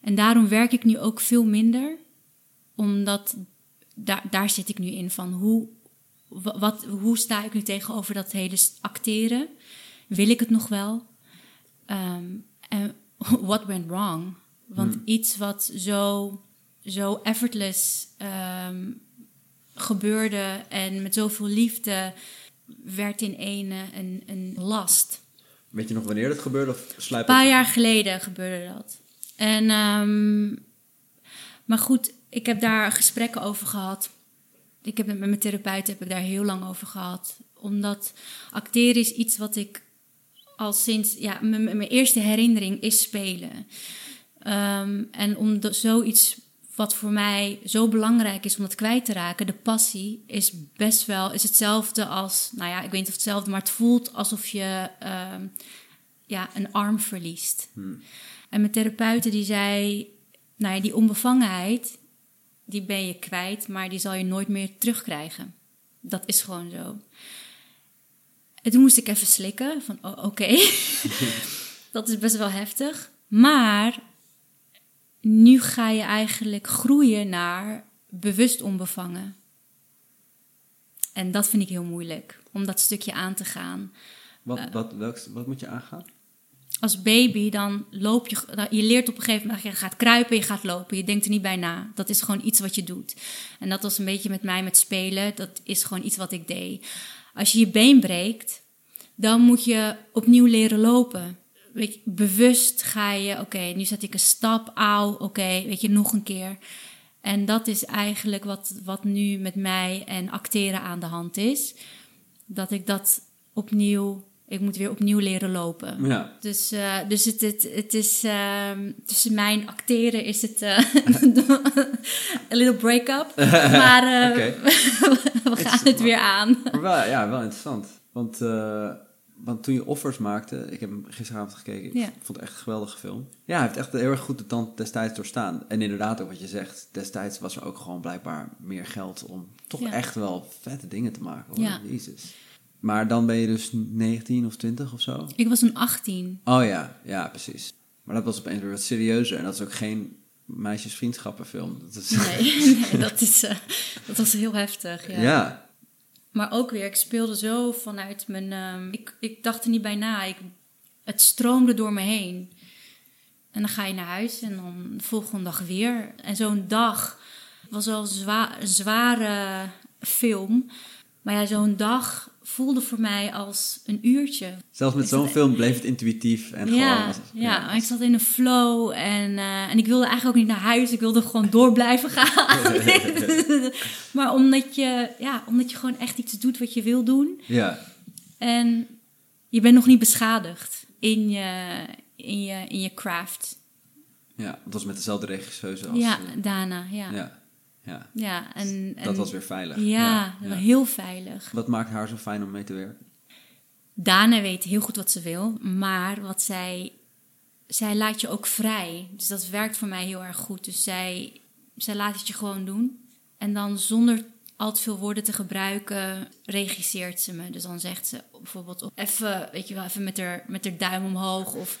En daarom werk ik nu ook veel minder. Omdat daar, daar zit ik nu in van hoe, wa- wat, hoe sta ik nu tegenover dat hele acteren? Wil ik het nog wel? Ehm, En what went wrong? Want iets wat zo, zo effortless ehm, gebeurde en met zoveel liefde werd in ene een, een last. weet je nog wanneer dat gebeurde? Of sluip Een paar jaar geleden gebeurde dat. En, ehm, maar goed, ik heb daar gesprekken over gehad. Ik heb met mijn therapeut heb ik daar heel lang over gehad. Omdat acteren is iets wat ik al sinds... Ja, mijn, mijn eerste herinnering is spelen. Ehm, en om de- zoiets wat voor mij zo belangrijk is om dat kwijt te raken, de passie, is best wel is hetzelfde als, nou ja, ik weet niet of hetzelfde, maar het voelt alsof je ehm, ja, een arm verliest. En mijn therapeute die zei, nou ja, die onbevangenheid, die ben je kwijt, maar die zal je nooit meer terugkrijgen. Dat is gewoon zo. En toen moest ik even slikken, van oh, oké, dat is best wel heftig. Maar nu ga je eigenlijk groeien naar bewust onbevangen. En dat vind ik heel moeilijk, om dat stukje aan te gaan. Wat, wat, welk, wat moet je aangaan? Als baby, dan loop je, je leert op een gegeven moment, je gaat kruipen, je gaat lopen, je denkt er niet bij na. Dat is gewoon iets wat je doet. En dat was een beetje met mij met spelen, dat is gewoon iets wat ik deed. Als je je been breekt, dan moet je opnieuw leren lopen. Weet je, bewust ga je, oké, nu zet ik een stap, auw, oké, weet je, nog een keer. En dat is eigenlijk wat, wat nu met mij en acteren aan de hand is. Dat ik dat opnieuw, ik moet weer opnieuw leren lopen. Ja. Dus, eh, dus het, het, het is ehm, tussen mijn acteren is het eh a little break-up. Maar eh, we gaan het weer aan. Maar wel, ja, wel interessant. Want, eh, want toen je Offers maakte, ik heb hem gisteravond gekeken, ik Ja. vond het echt een geweldige film. Ja, hij heeft echt heel erg goed de tand destijds doorstaan. En inderdaad ook wat je zegt, destijds was er ook gewoon blijkbaar meer geld om toch Ja. echt wel vette dingen te maken. Hoor. Ja. Jezus. Maar dan ben je dus 19 of 20 of zo? Ik was een 18. Oh ja, ja, precies. Maar dat was opeens weer wat serieuzer. En dat is ook geen meisjesvriendschappenfilm. Dat is, Nee, nee dat, is, eh, dat was heel heftig. Ja. ja. Maar ook weer, ik speelde zo vanuit mijn. ehm, ik, ik dacht er niet bij na. Ik, het stroomde door me heen. En dan ga je naar huis en dan de volgende dag weer. En zo'n dag was wel zwa een zware film. Maar ja, zo'n dag voelde voor mij als een uurtje. Zelfs met zo'n film bleef het intuïtief en ja, gewoon... ja, maar ik zat in een flow en, eh, en ik wilde eigenlijk ook niet naar huis. Ik wilde gewoon door blijven gaan. maar omdat je, ja, omdat je gewoon echt iets doet wat je wil doen. ja. En je bent nog niet beschadigd in je, in je, in je craft. Ja, het was met dezelfde regisseuse als... ja, eh, Dana, ja. ja. Ja, ja. en, en, Dat was weer veilig. Ja, ja. heel veilig. Wat maakt haar zo fijn om mee te werken? Dana weet heel goed wat ze wil, maar wat zij, zij laat je ook vrij. Dus dat werkt voor mij heel erg goed. Dus zij, zij laat het je gewoon doen. En dan zonder al te veel woorden te gebruiken, regisseert ze me. Dus dan zegt ze bijvoorbeeld even, weet je wel, even met haar, met haar duim omhoog of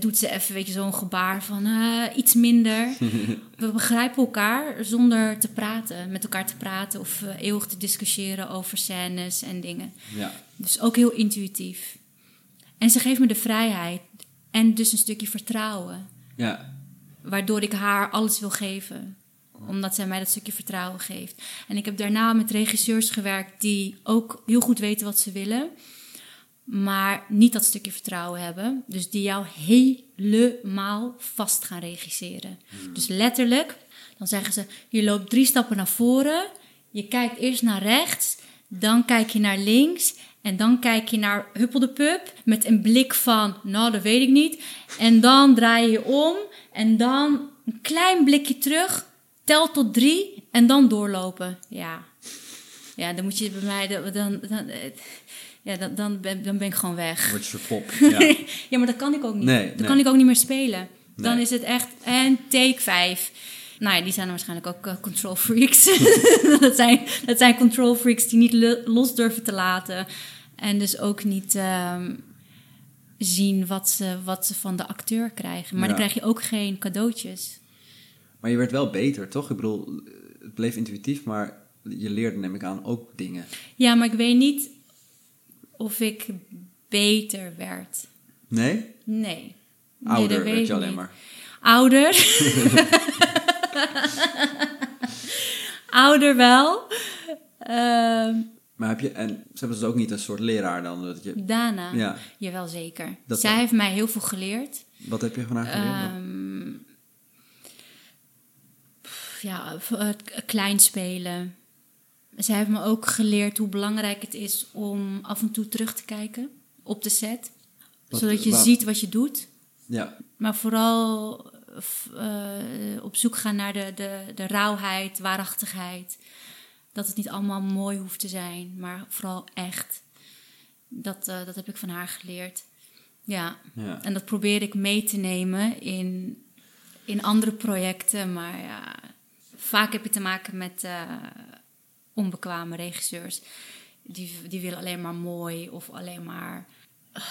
doet ze even, weet je, zo'n gebaar van eh, iets minder. We begrijpen elkaar zonder te praten, met elkaar te praten of eh, eeuwig te discussiëren over scènes en dingen. Ja, Dus ook heel intuïtief. En ze geeft me de vrijheid en dus een stukje vertrouwen, ja, waardoor ik haar alles wil geven omdat zij mij dat stukje vertrouwen geeft. En ik heb daarna met regisseurs gewerkt die ook heel goed weten wat ze willen, maar niet dat stukje vertrouwen hebben. Dus die jou helemaal vast gaan regisseren. Dus letterlijk, dan zeggen ze: je loopt drie stappen naar voren, je kijkt eerst naar rechts, dan kijk je naar links. En dan kijk je naar Huppel de Pup met een blik van, nou dat weet ik niet. En dan draai je om en dan een klein blikje terug, tel tot drie en dan doorlopen. Ja, ja dan moet je bij mij, dan, dan, dan, ja, dan, dan, ben, dan ben ik gewoon weg. word je verpop. Ja. Ja, maar dat kan ik ook niet. Nee, dat nee. kan ik ook niet meer spelen. Dan is het echt en take 5. Nou ja, die zijn waarschijnlijk ook eh, control freaks. dat, zijn, dat zijn control freaks die niet lo- los durven te laten. En dus ook niet ehm, zien wat ze, wat ze van de acteur krijgen. Maar Ja. dan krijg je ook geen cadeautjes. Maar je werd wel beter, toch? Ik bedoel, het bleef intuïtief, maar je leerde, neem ik aan, ook dingen. Ja, maar ik weet niet of ik beter werd. Nee? Nee. Ouder werd je alleen niet. maar. Ouder. Ouder wel. Ehm, Maar heb je, en ze hebben dus ook niet een soort leraar dan? Dat je, Dana. Ja. Jawel, zeker. Dat Zij wel. heeft mij heel veel geleerd. wat heb je van haar geleerd? Pff, ja, klein spelen. Zij heeft me ook geleerd hoe belangrijk het is om af en toe terug te kijken op de set. Wat- zodat je ziet wat je doet. ja, Maar vooral eh, op zoek gaan naar de, de, de rauwheid, waarachtigheid. Dat het niet allemaal mooi hoeft te zijn, maar vooral echt. Dat, eh, dat heb ik van haar geleerd. Ja, ja. en dat probeer ik mee te nemen in, in andere projecten. Maar ja, vaak heb je te maken met eh, onbekwame regisseurs. Die, die willen alleen maar mooi of alleen maar eh,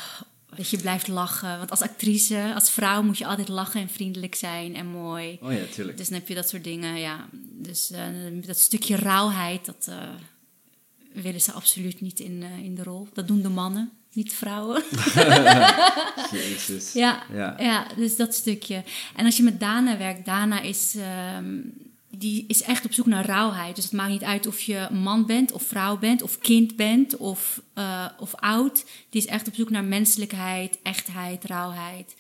dat je blijft lachen. Want als actrice, als vrouw moet je altijd lachen en vriendelijk zijn en mooi. Oh ja, tuurlijk. Dus dan heb je dat soort dingen, ja. Dus eh, dat stukje rauwheid, dat eh, willen ze absoluut niet in, in de rol. Dat doen de mannen, niet de vrouwen. Jezus. Ja, Ja. ja. dus dat stukje. En als je met Dana werkt, Dana is, ehm, die is echt op zoek naar rauwheid. Dus het maakt niet uit of je man bent, of vrouw bent, of kind bent, of, eh, of oud. Die is echt op zoek naar menselijkheid, echtheid, rauwheid.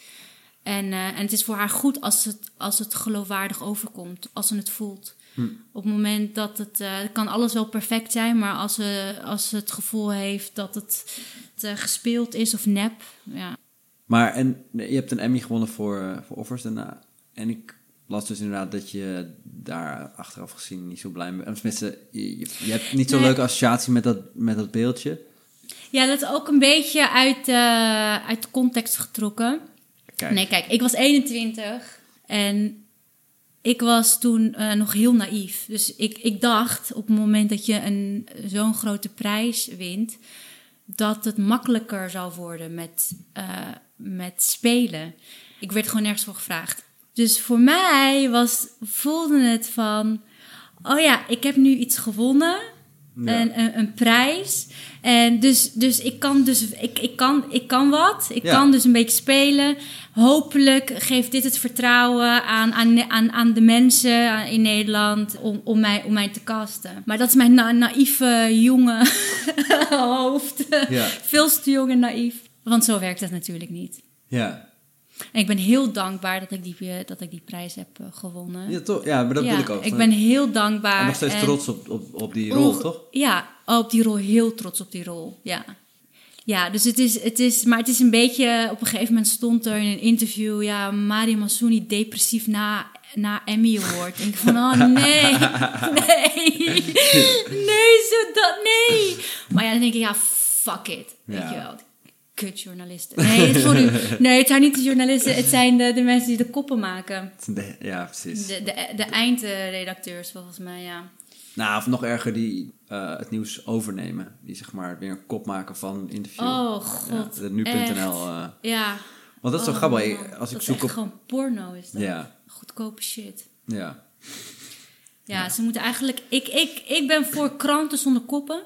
En, eh, en het is voor haar goed als het, als het geloofwaardig overkomt, als ze het voelt. Op het moment dat het, het kan alles wel perfect zijn, maar als ze, als ze het gevoel heeft dat het, het, gespeeld is of nep, ja, Maar en je hebt een Emmy gewonnen voor, voor Offers daarna. En ik las dus inderdaad dat je daar achteraf gezien niet zo blij bent. Of Tenminste, je, je, hebt niet zo'n Nee. leuke associatie met dat, met dat beeldje. Ja, dat is ook een beetje uit, eh, uit context getrokken. Kijk. Nee, kijk, ik was 21 en ik was toen eh, nog heel naïef. Dus ik, ik dacht op het moment dat je een, zo'n grote prijs wint, dat het makkelijker zou worden met, eh, met spelen. Ik werd gewoon nergens voor gevraagd. Dus voor mij was, voelde het van, oh ja, ik heb nu iets gewonnen. Ja. Een, een, een prijs. En dus, dus ik kan dus ik, ik, kan, ik kan wat. Ik Ja. kan dus een beetje spelen. Hopelijk geeft dit het vertrouwen aan, aan, aan, aan de mensen in Nederland om, om, mij, om mij te casten. Maar dat is mijn na- naïeve jonge hoofd. Ja. Veel te jong en naïef. Want zo werkt het natuurlijk niet. Ja. En ik ben heel dankbaar dat ik die, eh, dat ik die prijs heb eh, gewonnen. Ja, toch? ja, maar dat Ja, wil ik ook. Ik ben heel dankbaar. en nog steeds en- trots op, op, op die rol, toch? Ja, op die rol. Heel trots op die rol. Ja. Ja, dus het is, het is, maar het is een beetje, op een gegeven moment stond er in een interview, ja, Mario Massouni depressief na, na Emmy Award. En ik van, oh nee, nee, nee, zo dat, nee. Maar ja, dan denk ik, ja, fuck it, weet Ja. je wel. Kutjournalisten. Nee, sorry. Nee, het zijn niet de journalisten, het zijn de, de mensen die de koppen maken. De- Ja, precies. De, de, de eindredacteurs, volgens mij, ja. Nou, of nog erger, die eh, het nieuws overnemen. Die zeg maar weer een kop maken van een interview. Oh, god. Ja, nu.nl. eh. Ja. want dat is zo Oh, grappig. man. Als ik dat zoek is op... gewoon porno is dat. Ja, Goedkope shit. ja. Ja, ze moeten eigenlijk... Ik, ik, ik ben voor kranten zonder koppen.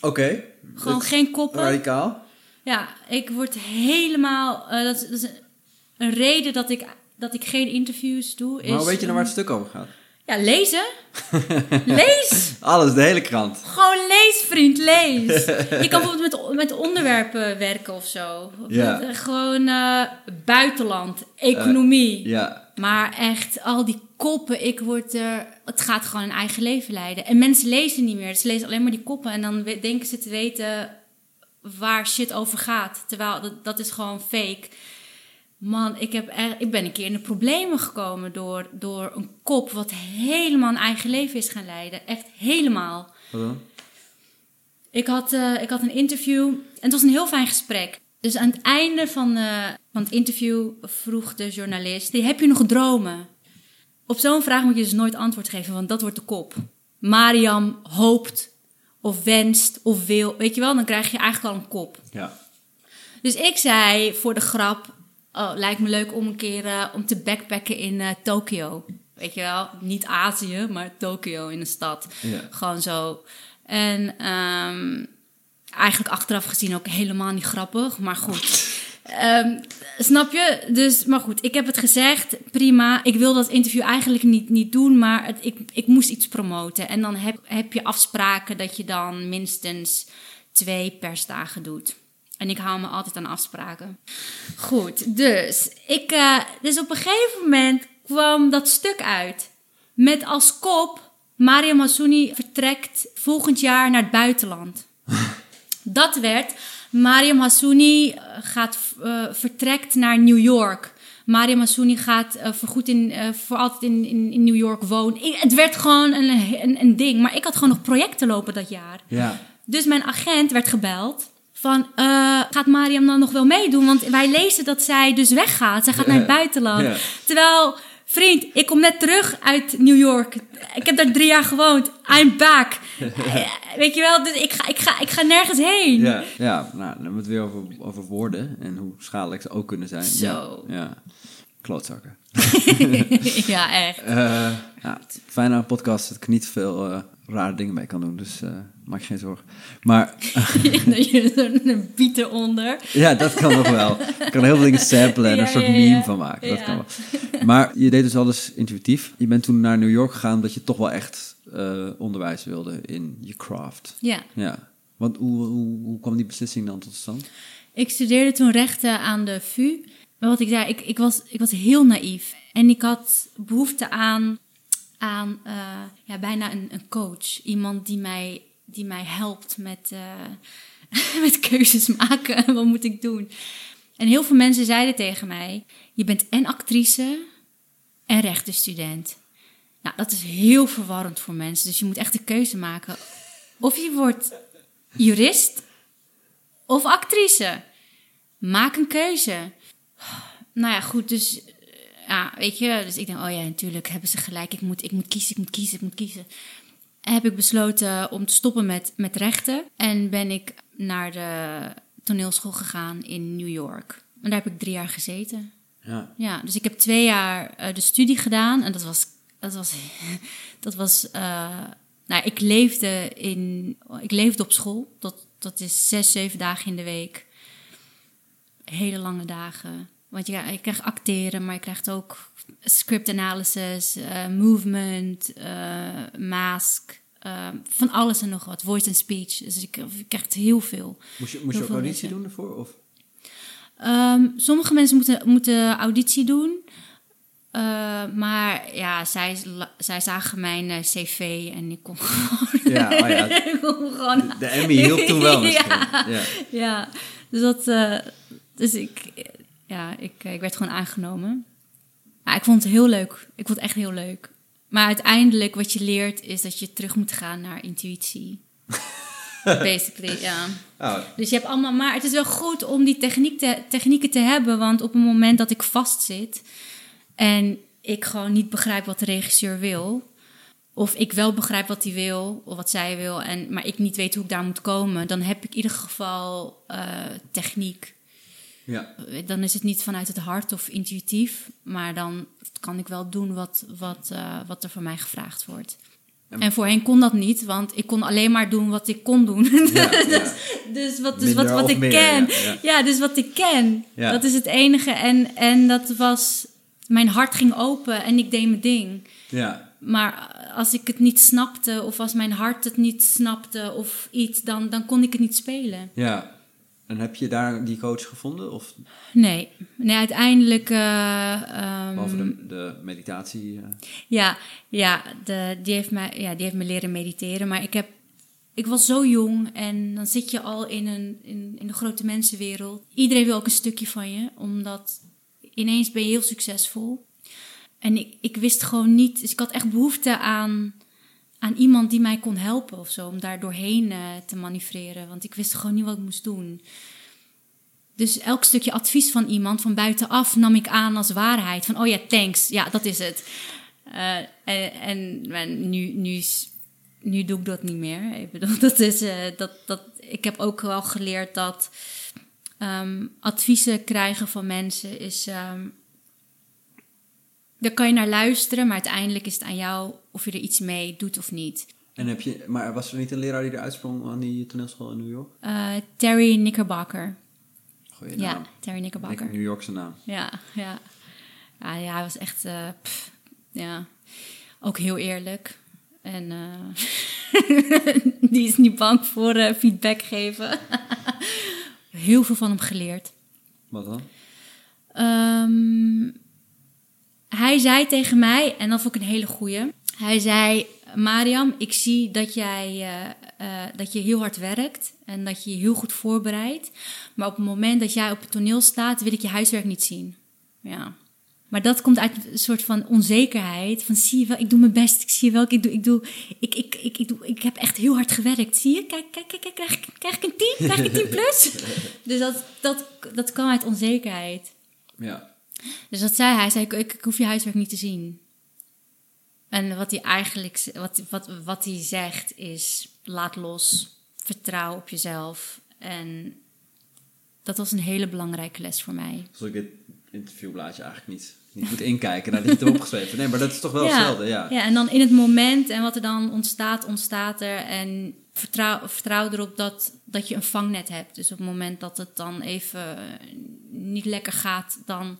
Oké. Gewoon Dat- geen koppen. Radicaal. Ja, ik word helemaal... eh, dat, is, dat is een reden dat ik, dat ik geen interviews doe. Is, Maar hoe weet je nou waar het stuk over gaat? Ja, lezen. lees. Alles, de hele krant. Gewoon lees, vriend, lees. Je kan bijvoorbeeld met, met onderwerpen werken of zo. Ja. met, eh, gewoon eh, buitenland, economie. Ja, Maar echt, al die koppen, ik word er... Het gaat gewoon een eigen leven leiden. En mensen lezen niet meer. Ze lezen alleen maar die koppen. En dan denken ze te weten waar shit over gaat. Terwijl dat, dat is gewoon fake. Man, ik, heb er, ik ben een keer in de problemen gekomen door, door een kop... wat helemaal een eigen leven is gaan leiden. Echt helemaal. wat dan? Ik had, eh, ik had een interview en het was een heel fijn gesprek. Dus aan het einde van, eh, van het interview vroeg de journalist: Heb je nog dromen? Op zo'n vraag moet je dus nooit antwoord geven, want dat wordt de kop. Mariam hoopt of wenst of wil. Weet je wel, dan krijg je eigenlijk al een kop. Ja. Dus ik zei voor de grap: oh, lijkt me leuk om een keer eh, om te backpacken in eh Tokio. Weet je wel, niet Azië, maar Tokio in een stad. Ja. Gewoon zo. En ehm, eigenlijk achteraf gezien ook helemaal niet grappig, maar goed. Ehm, snap je? Dus, maar goed, ik heb het gezegd, prima. Ik wil dat interview eigenlijk niet, niet doen, maar het, ik, ik moest iets promoten. En dan heb, heb je afspraken dat je dan minstens twee persdagen doet. En ik hou me altijd aan afspraken. Goed, dus, ik, eh, dus op een gegeven moment kwam dat stuk uit. Met als kop, Maria Massouni vertrekt volgend jaar naar het buitenland. Dat werd, Mariam Hassouni eh, gaat, eh, vertrekt naar New York. Mariam Hassouni gaat eh, voorgoed in, voor altijd in, in, in New York wonen. Ik- het werd gewoon een, een, een ding. Maar ik had gewoon nog projecten lopen dat jaar. Ja. Dus mijn agent werd gebeld. Van, gaat Mariam dan nog wel meedoen? Want wij lezen dat zij dus weggaat. Zij gaat naar het buitenland. Ja. Terwijl, vriend, ik kom net terug uit New York. Ik heb daar drie jaar gewoond. I'm back. Eh, Weet je wel, dus ik ga, ik ga, ik ga nergens heen. Ja, ja nou, dan hebben we het weer over, over woorden en hoe schadelijk ze ook kunnen zijn. Zo. Ja, ja. klootzakken. ja, echt. Eh ja, het fijn aan een podcast dat ik niet veel eh, rare dingen mee kan doen, dus maak je geen zorgen. Maar dat je een biet eronder. ja, dat kan nog wel. Ik kan heel veel dingen samplen en Ja, een soort ja, ja. meme van maken. Dat kan wel. Maar je deed dus alles intuïtief. Je bent toen naar New York gegaan omdat je toch wel echt eh, onderwijs wilde in je craft. Ja. Ja. Want hoe, hoe, hoe kwam die beslissing dan tot stand? Ik studeerde toen rechten aan de VU. Maar wat ik zei, ik, ik, was, ik was heel naïef. En ik had behoefte aan, aan eh, ja, bijna een, een coach. Iemand die mij, die mij helpt met, eh, met keuzes maken. wat moet ik doen? En heel veel mensen zeiden tegen mij... Je bent en actrice en rechtenstudent. Nou, dat is heel verwarrend voor mensen. Dus je moet echt een keuze maken. Of je wordt jurist of actrice? Maak een keuze. Nou ja, goed, dus ja, weet je, dus ik denk, oh ja, natuurlijk hebben ze gelijk. Ik moet, ik moet kiezen, ik moet kiezen, ik moet kiezen. Heb ik besloten om te stoppen met, met rechten en ben ik naar de toneelschool gegaan in New York. En daar heb ik drie jaar gezeten. Ja. Ja, dus ik heb twee jaar eh, de studie gedaan en dat was, dat was, dat was, eh, nou, ik leefde in, ik leefde op school. Dat, dat is zes, zeven dagen in de week. Hele lange dagen. Want je, je krijgt acteren, maar je krijgt ook script analysis, eh, movement, eh, mask, eh, van alles en nog wat. Voice and speech. Dus ik, ik krijg heel veel. Moest je, moest je ook auditie doen ervoor? Of? Ehm, sommige mensen moeten, moeten auditie doen. Maar ja, zij, zij zagen mijn cv en ik kon gewoon... Ja, oh ja. ik kon gewoon... De Emmy hielp toen wel misschien. ja, Ja. ja, dus dat... dus ik... Ja, ik, ik werd gewoon aangenomen. Maar ik vond het heel leuk. Ik vond het echt heel leuk. Maar uiteindelijk wat je leert is dat je terug moet gaan naar intuïtie. Basically, ja. Oh, Dus je hebt allemaal, maar het is wel goed om die techniek te, technieken te hebben, want op het moment dat ik vastzit en ik gewoon niet begrijp wat de regisseur wil, of ik wel begrijp wat hij wil of wat zij wil, en, maar ik niet weet hoe ik daar moet komen, dan heb ik in ieder geval eh, techniek. Ja. Dan is het niet vanuit het hart of intuïtief, maar dan kan ik wel doen wat, wat, eh, wat er van mij gevraagd wordt. En- En voorheen kon dat niet, want ik kon alleen maar doen wat ik kon doen. Ja, dus, ja. dus wat, dus wat, wat ik meer, ken. ja, Ja, dus wat ik ken. Dat is het enige. En, en dat was... Mijn hart ging open en ik deed mijn ding. ja. Maar als ik het niet snapte, of als mijn hart het niet snapte of iets, dan, dan kon ik het niet spelen. Ja. En heb je daar die coach gevonden? Of Nee, nee uiteindelijk. behalve de, de meditatie? eh? Ja, ja, de, die, heeft mij, ja, die heeft me leren mediteren. Maar ik, heb, ik was zo jong en dan zit je al in een, in, in de grote mensenwereld. Iedereen wil ook een stukje van je, omdat ineens ben je heel succesvol. En ik, ik wist gewoon niet, dus ik had echt behoefte aan, aan iemand die mij kon helpen of zo. Om daar doorheen eh, te manoeuvreren, want ik wist gewoon niet wat ik moest doen. Dus elk stukje advies van iemand van buitenaf nam ik aan als waarheid. Van, oh ja, thanks, ja, dat is het. Eh, en en nu, nu, nu doe ik dat niet meer. Ik dat is, eh, dat, dat, ik heb ook wel geleerd dat ehm, adviezen krijgen van mensen is... ehm, daar kan je naar luisteren, maar uiteindelijk is het aan jou of je er iets mee doet of niet. En heb je, maar was er niet een leraar die er uitsprong aan die toneelschool in New York? Eh, Terry Knickerbocker. Goeie Ja, naam. Terry Knickerbocker. New Yorkse naam. Ja, ja. Ja, ja hij was echt, eh, pff, ja, ook heel eerlijk. En eh, die is niet bang voor feedback geven. heel veel van hem geleerd. Wat dan? Ehm, hij zei tegen mij, en dat vond ik een hele goeie. Hij zei, Mariam, ik zie dat, jij, eh, eh, dat je heel hard werkt en dat je je heel goed voorbereidt. Maar op het moment dat jij op het toneel staat, wil ik je huiswerk niet zien. Ja. Maar dat komt uit een soort van onzekerheid. Van zie je wel, ik doe mijn best. Ik zie je wel, ik doe, ik doe, ik, ik, ik, ik, doe, ik heb echt heel hard gewerkt. Zie je? Kijk, kijk, kijk, kijk krijg, ik, krijg ik een 10? Krijg ik een 10 plus? dus dat, dat, dat kwam uit onzekerheid. Ja. Dus dat zei hij. Hij zei, ik, ik, ik hoef je huiswerk niet te zien. En wat hij eigenlijk wat, wat, wat hij zegt is: laat los, vertrouw op jezelf. En dat was een hele belangrijke les voor mij. Zal ik dit interviewblaadje eigenlijk niet, niet goed inkijken het hebt opgeschreven? Nee, maar dat is toch wel hetzelfde, ja. ja, en dan in het moment en wat er dan ontstaat, ontstaat er. En vertrouw, vertrouw erop dat, dat je een vangnet hebt. Dus op het moment dat het dan even niet lekker gaat, dan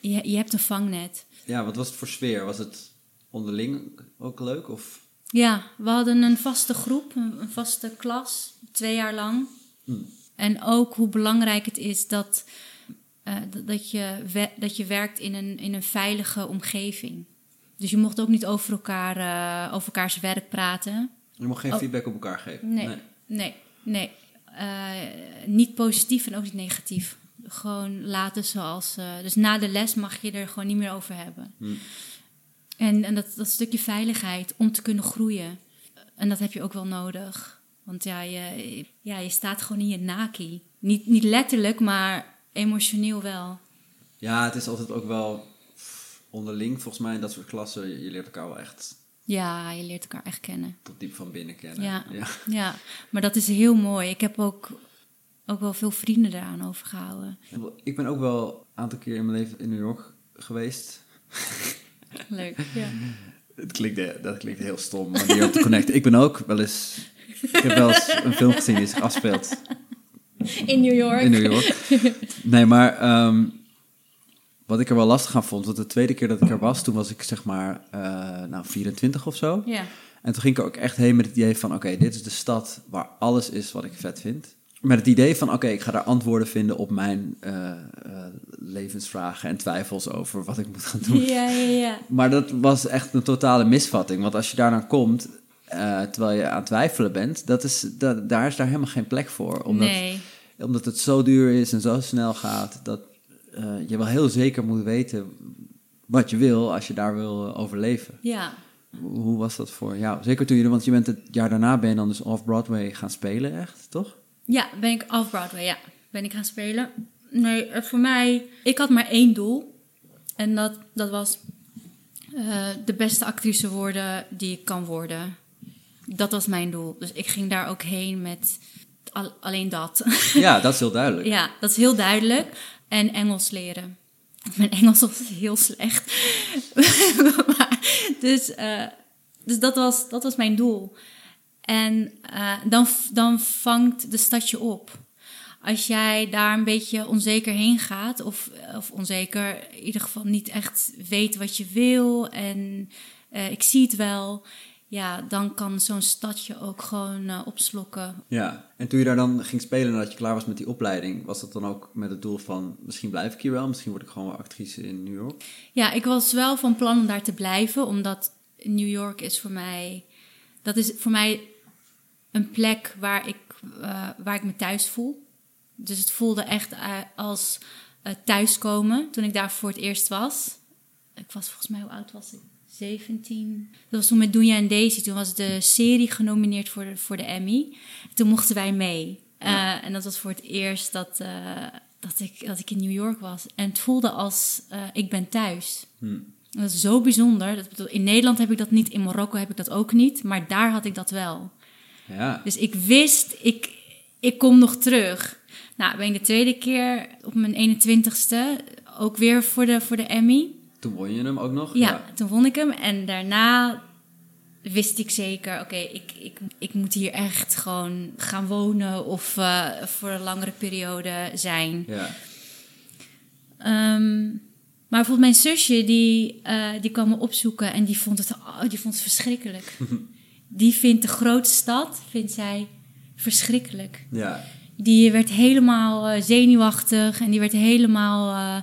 je, je hebt een vangnet. Ja, wat was het voor sfeer? Was het onderling ook leuk? Of? Ja, we hadden een vaste groep, een, vaste klas, twee jaar lang. En ook hoe belangrijk het is dat, eh, dat- je, dat je werkt in een, in een veilige omgeving. Dus je mocht ook niet over, elkaar, eh, over elkaars werk praten. Je mag geen Oh. feedback op elkaar geven? Nee, nee, nee. Eh, niet positief en ook niet negatief. Gewoon laten zoals. eh, dus na de les mag je er gewoon niet meer over hebben. Hm. En, en dat, dat stukje veiligheid om te kunnen groeien. En dat heb je ook wel nodig. Want ja, je, ja, je staat gewoon in je naki. Niet, niet letterlijk, maar emotioneel wel. Ja, het is altijd ook wel onderling, volgens mij, in dat soort klassen. Je, je leert elkaar wel echt Ja, je leert elkaar echt kennen. tot diep van binnen kennen. Ja. ja. Ja, maar dat is heel mooi. Ik heb ook, ook wel veel vrienden daaraan overgehouden. Ik ben ook wel een aantal keer in mijn leven in New York geweest. Leuk. Ja. Het klinkt, eh, dat klinkt heel stom, maar die op te connecten. Ik ben ook wel eens... Ik heb wel eens een film gezien die zich afspeelt In New York. in New York. Nee, maar ehm, wat ik er wel lastig aan vond... want de tweede keer dat ik er was, toen was ik zeg maar eh, nou, 24 of zo. Ja. En toen ging ik er ook echt heen met het idee van... oké, dit is de stad waar alles is wat ik vet vind. Met het idee van, oké, ik ga daar antwoorden vinden op mijn eh, eh, levensvragen en twijfels over wat ik moet gaan doen. Ja, ja, ja. Maar dat was echt een totale misvatting. Want als je daar dan komt, eh, terwijl je aan het twijfelen bent, dat is, dat, daar is daar helemaal geen plek voor. Omdat, nee. omdat het zo duur is en zo snel gaat, dat je wel heel zeker moet weten wat je wil als je daar wil overleven. Ja. Hoe was dat voor jou? Zeker toen je, want je bent het jaar daarna ben je dan dus off-Broadway gaan spelen, echt, toch? Ja, ben ik off-Broadway, ja. Ben ik gaan spelen. Nee, eh, voor mij... Ik had maar één doel. En dat, dat was eh, de beste actrice worden die ik kan worden. Dat was mijn doel. Dus ik ging daar ook heen met al- alleen dat. Ja, dat is heel duidelijk. ja, dat is heel duidelijk. En Engels leren. Mijn Engels was heel slecht. Maar, dus eh, dus dat, was, dat was mijn doel. En eh, dan, dan vangt de stad je op. Als jij daar een beetje onzeker heen gaat, of, of onzeker, in ieder geval niet echt weet wat je wil en eh, ik zie het wel, ja, dan kan zo'n stadje ook gewoon eh, opslokken. Ja, en toen je daar dan ging spelen nadat je klaar was met die opleiding, was dat dan ook met het doel van misschien blijf ik hier wel, misschien word ik gewoon wel actrice in New York? Ja, ik was wel van plan om daar te blijven, omdat New York is voor mij, dat is voor mij een plek waar ik, eh, waar ik me thuis voel. Dus het voelde echt eh, als eh, thuiskomen toen ik daar voor het eerst was. Ik was volgens mij, hoe oud was ik? 17. Dat was toen met Doenja en Daisy. Toen was de serie genomineerd voor de, voor de Emmy. Toen mochten wij mee. En dat was voor het eerst dat, dat, ik, dat ik in New York was. En het voelde als eh, ik ben thuis. Dat is zo bijzonder. Dat, in Nederland heb ik dat niet, in Marokko heb ik dat ook niet. Maar daar had ik dat wel. Ja, Dus ik wist, ik, ik kom nog terug. Nou, ben ik de tweede keer op mijn 21ste ook weer voor de, voor de Emmy. toen won je hem ook nog? Ja, toen vond ik hem. En daarna wist ik zeker, oké, ik, ik, ik moet hier echt gewoon gaan wonen of eh, voor een langere periode zijn. Ja. Ehm, maar bijvoorbeeld mijn zusje, die, eh, die kwam me opzoeken en die vond het, oh, die vond het verschrikkelijk. die vindt de grote stad, vindt zij verschrikkelijk. ja. Die werd helemaal eh, zenuwachtig en die werd helemaal.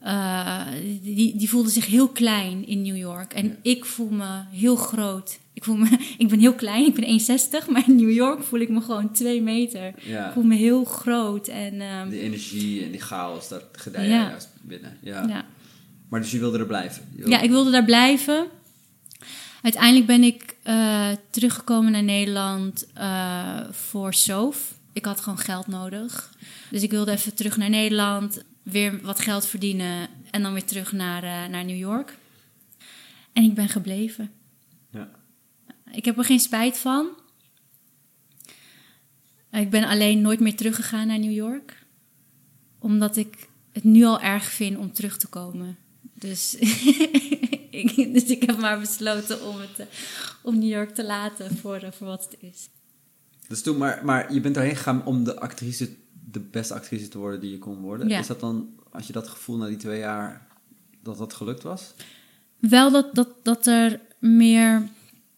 eh, die, die voelde zich heel klein in New York. En ik voel me heel groot. Ik, voel me, ik ben heel klein, ik ben 1,60, maar in New York voel ik me gewoon 2 meter. Ja. Ik voel me heel groot. En, Die energie en die chaos, dat gedij je Ja. binnen. Ja. Maar dus je wilde er blijven? Wilde- Ja, ik wilde daar blijven. Uiteindelijk ben ik eh, teruggekomen naar Nederland eh, voor SOF. Ik had gewoon geld nodig. Dus ik wilde even terug naar Nederland, weer wat geld verdienen en dan weer terug naar, eh, naar New York. En ik ben gebleven. Ja. Ik heb er geen spijt van. Ik ben alleen nooit meer teruggegaan naar New York. Omdat ik het nu al erg vind om terug te komen. Dus, ik, dus ik heb maar besloten om, het, eh, om New York te laten voor, eh, voor wat het is. Dus toen, maar, maar je bent daarheen gegaan om de actrice, de beste actrice te worden die je kon worden. Ja. Is dat dan, als je dat gevoel na die twee jaar, dat dat gelukt was? Wel dat, dat, dat er meer,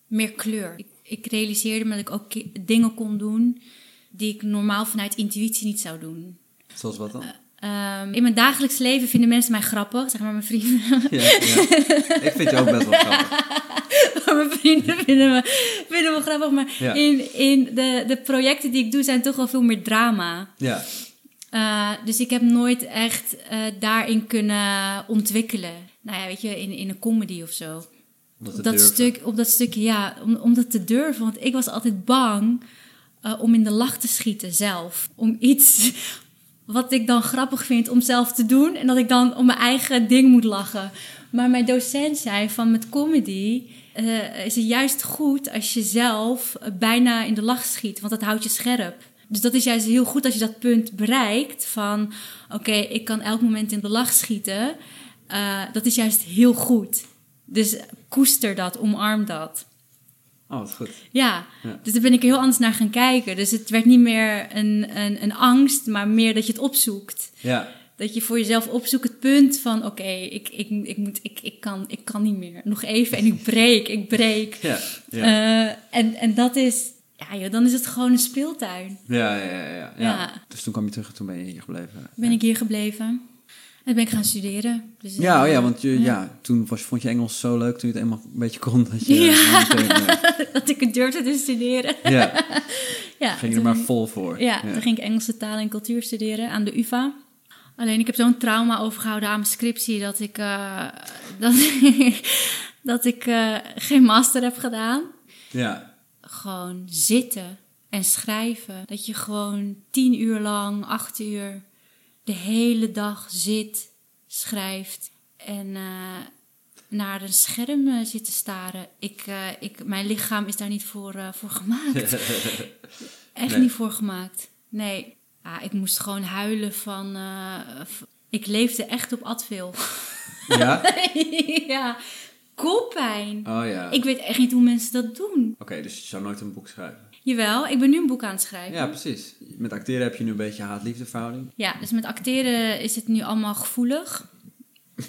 meer kleur. Ik, ik realiseerde me dat ik ook dingen kon doen die ik normaal vanuit intuïtie niet zou doen. Zoals wat dan? Ehm, in mijn dagelijks leven vinden mensen mij grappig, zeg maar mijn vrienden. Ja, ja. Ik vind je ook best wel grappig. mijn vrienden vinden me, vinden me grappig, maar Ja. in, in de, de projecten die ik doe zijn toch wel veel meer drama. Ja, Uh, dus ik heb nooit echt uh, daarin kunnen ontwikkelen. Nou ja, weet je, in, in een comedy of zo. Op dat, stuk, op dat stukje, ja, om, om dat te durven. Want ik was altijd bang eh, om in de lach te schieten zelf. Om iets wat ik dan grappig vind om zelf te doen. En dat ik dan om mijn eigen ding moet lachen. Maar mijn docent zei van met comedy eh, is het juist goed als je zelf eh, bijna in de lach schiet. Want dat houdt je scherp. Dus dat is juist heel goed als je dat punt bereikt van... oké, ik kan elk moment in de lach schieten. Eh, dat is juist heel goed. Dus koester dat, omarm dat. Oh, wat goed. Ja, Ja. dus daar ben ik heel anders naar gaan kijken. Dus het werd niet meer een, een, een angst, maar meer dat je het opzoekt. Ja, Dat je voor jezelf opzoekt het punt van... oké, ik, ik, ik, moet, ik, ik, kan, ik kan niet meer. Nog even en ik breek, ik breek. ja, ja. Eh, en, en dat is... Ja, joh, dan is het gewoon een speeltuin. ja, ja, ja, ja, ja. Ja. Dus toen kwam je terug en toen ben je hier gebleven. Ben ik hier gebleven. En ben ik gaan studeren. Dus, Ja, oh eh, ja, want je, ja. toen was, vond je Engels zo leuk toen je het eenmaal een beetje kon. Dat je, Ja. meteen, eh, dat ik het durfde te studeren. ja, Ja, ging je er maar vol voor. Ja, toen ging ik Engelse taal en cultuur studeren aan de UvA. Alleen ik heb zo'n trauma overgehouden aan mijn scriptie dat ik, eh, dat, dat ik eh, geen master heb gedaan. Ja, Gewoon zitten en schrijven. Dat je gewoon tien uur lang, acht uur, de hele dag zit, schrijft en eh, naar een scherm eh, zit te staren. Ik, eh, ik, mijn lichaam is daar niet voor, voor gemaakt. Echt Nee. niet voor gemaakt. Nee. Ik moest gewoon huilen van... ik leefde echt op Advil. ja? ja, koppijn. Oh ja. Ik weet echt niet hoe mensen dat doen. Oké, dus je zou nooit een boek schrijven. Jawel, ik ben nu een boek aan het schrijven. Ja, precies. Met acteren heb je nu een beetje haat-liefde verhouding. Ja, dus met acteren is het nu allemaal gevoelig.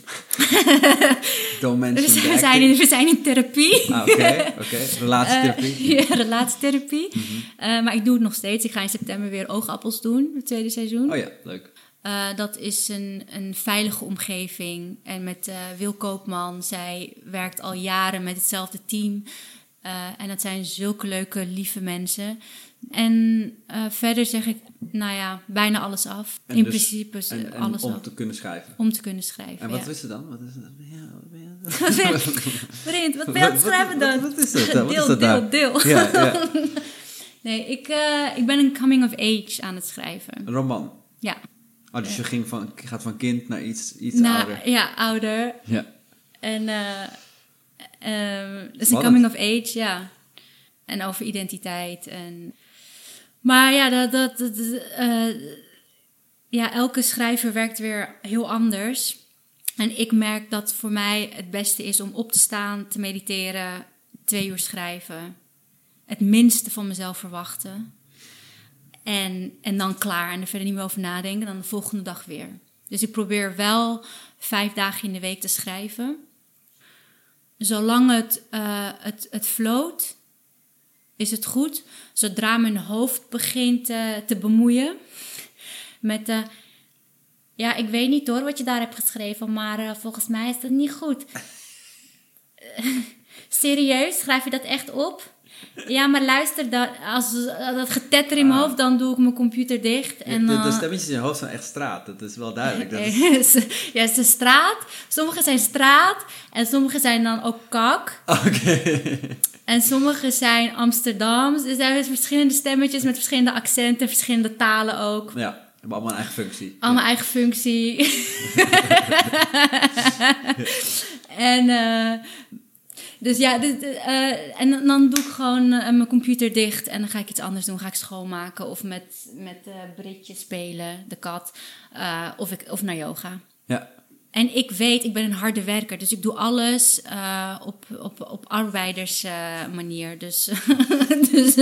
Dus we zijn, in, we zijn in therapie. Ah, oké, oké. Relatietherapie. Eh, ja, relatietherapie. Eh, maar ik doe het nog steeds. Ik ga in september weer oogappels doen, het tweede seizoen. Oh ja, leuk. Eh, dat is een, een veilige omgeving. En met Wil Koopman, zij werkt al jaren met hetzelfde team. Eh, en dat zijn zulke leuke, lieve mensen. En eh, verder zeg ik, nou ja, bijna alles af. En In dus- principe is En, en alles om af. te kunnen schrijven. Om te kunnen schrijven. En wat ja. is het dan? Wat is het? Ja, wat Vriend, wat ben je aan het schrijven dan? Wat is dat? Wat deel, is dat deel, deel. Ja, ja. Nee, ik, eh, ik ben een coming of age aan het schrijven. Een roman. Ja. Oh, dus je ging van, gaat van kind naar iets, iets Nou, ouder. ja, ouder. Ja. En eh ehm, dus een coming of age, ja. En over identiteit. En... Maar ja, dat, dat, dat, eh, ja, elke schrijver werkt weer heel anders. En ik merk dat voor mij het beste is om op te staan, te mediteren, twee uur schrijven. Het minste van mezelf verwachten. En, en dan klaar en er verder niet meer over nadenken. Dan de volgende dag weer. Dus ik probeer wel vijf dagen in de week te schrijven. Zolang het, eh het, het float, is het goed. Zodra mijn hoofd begint eh, te bemoeien met de... Ja, ik weet niet hoor wat je daar hebt geschreven, maar eh, volgens mij is dat niet goed. Eh, Serieus, schrijf je dat echt op? Ja, maar luister, dat, als dat getetter in mijn Ah. hoofd, dan doe ik mijn computer dicht. En, de, de dan- stemmetjes in je hoofd zijn echt straat. Dat is wel duidelijk. Dat is... ja, het is de straat. Sommige zijn straat en sommige zijn dan ook kak. Oké. En sommige zijn Amsterdams. Er zijn dus verschillende stemmetjes met verschillende accenten, verschillende talen ook. Ja, hebben allemaal een eigen functie. Allemaal eigen functie. en eh, dus ja, dit, eh, en dan- doe ik gewoon eh, mijn computer dicht en dan ga ik iets anders doen. Ga ik schoonmaken of met, met eh Britje spelen, de kat. Of, ik, of naar yoga. Ja. En ik weet, ik ben een harde werker, dus ik doe alles op, op, op arbeidersmanier. manier. Dus, dus,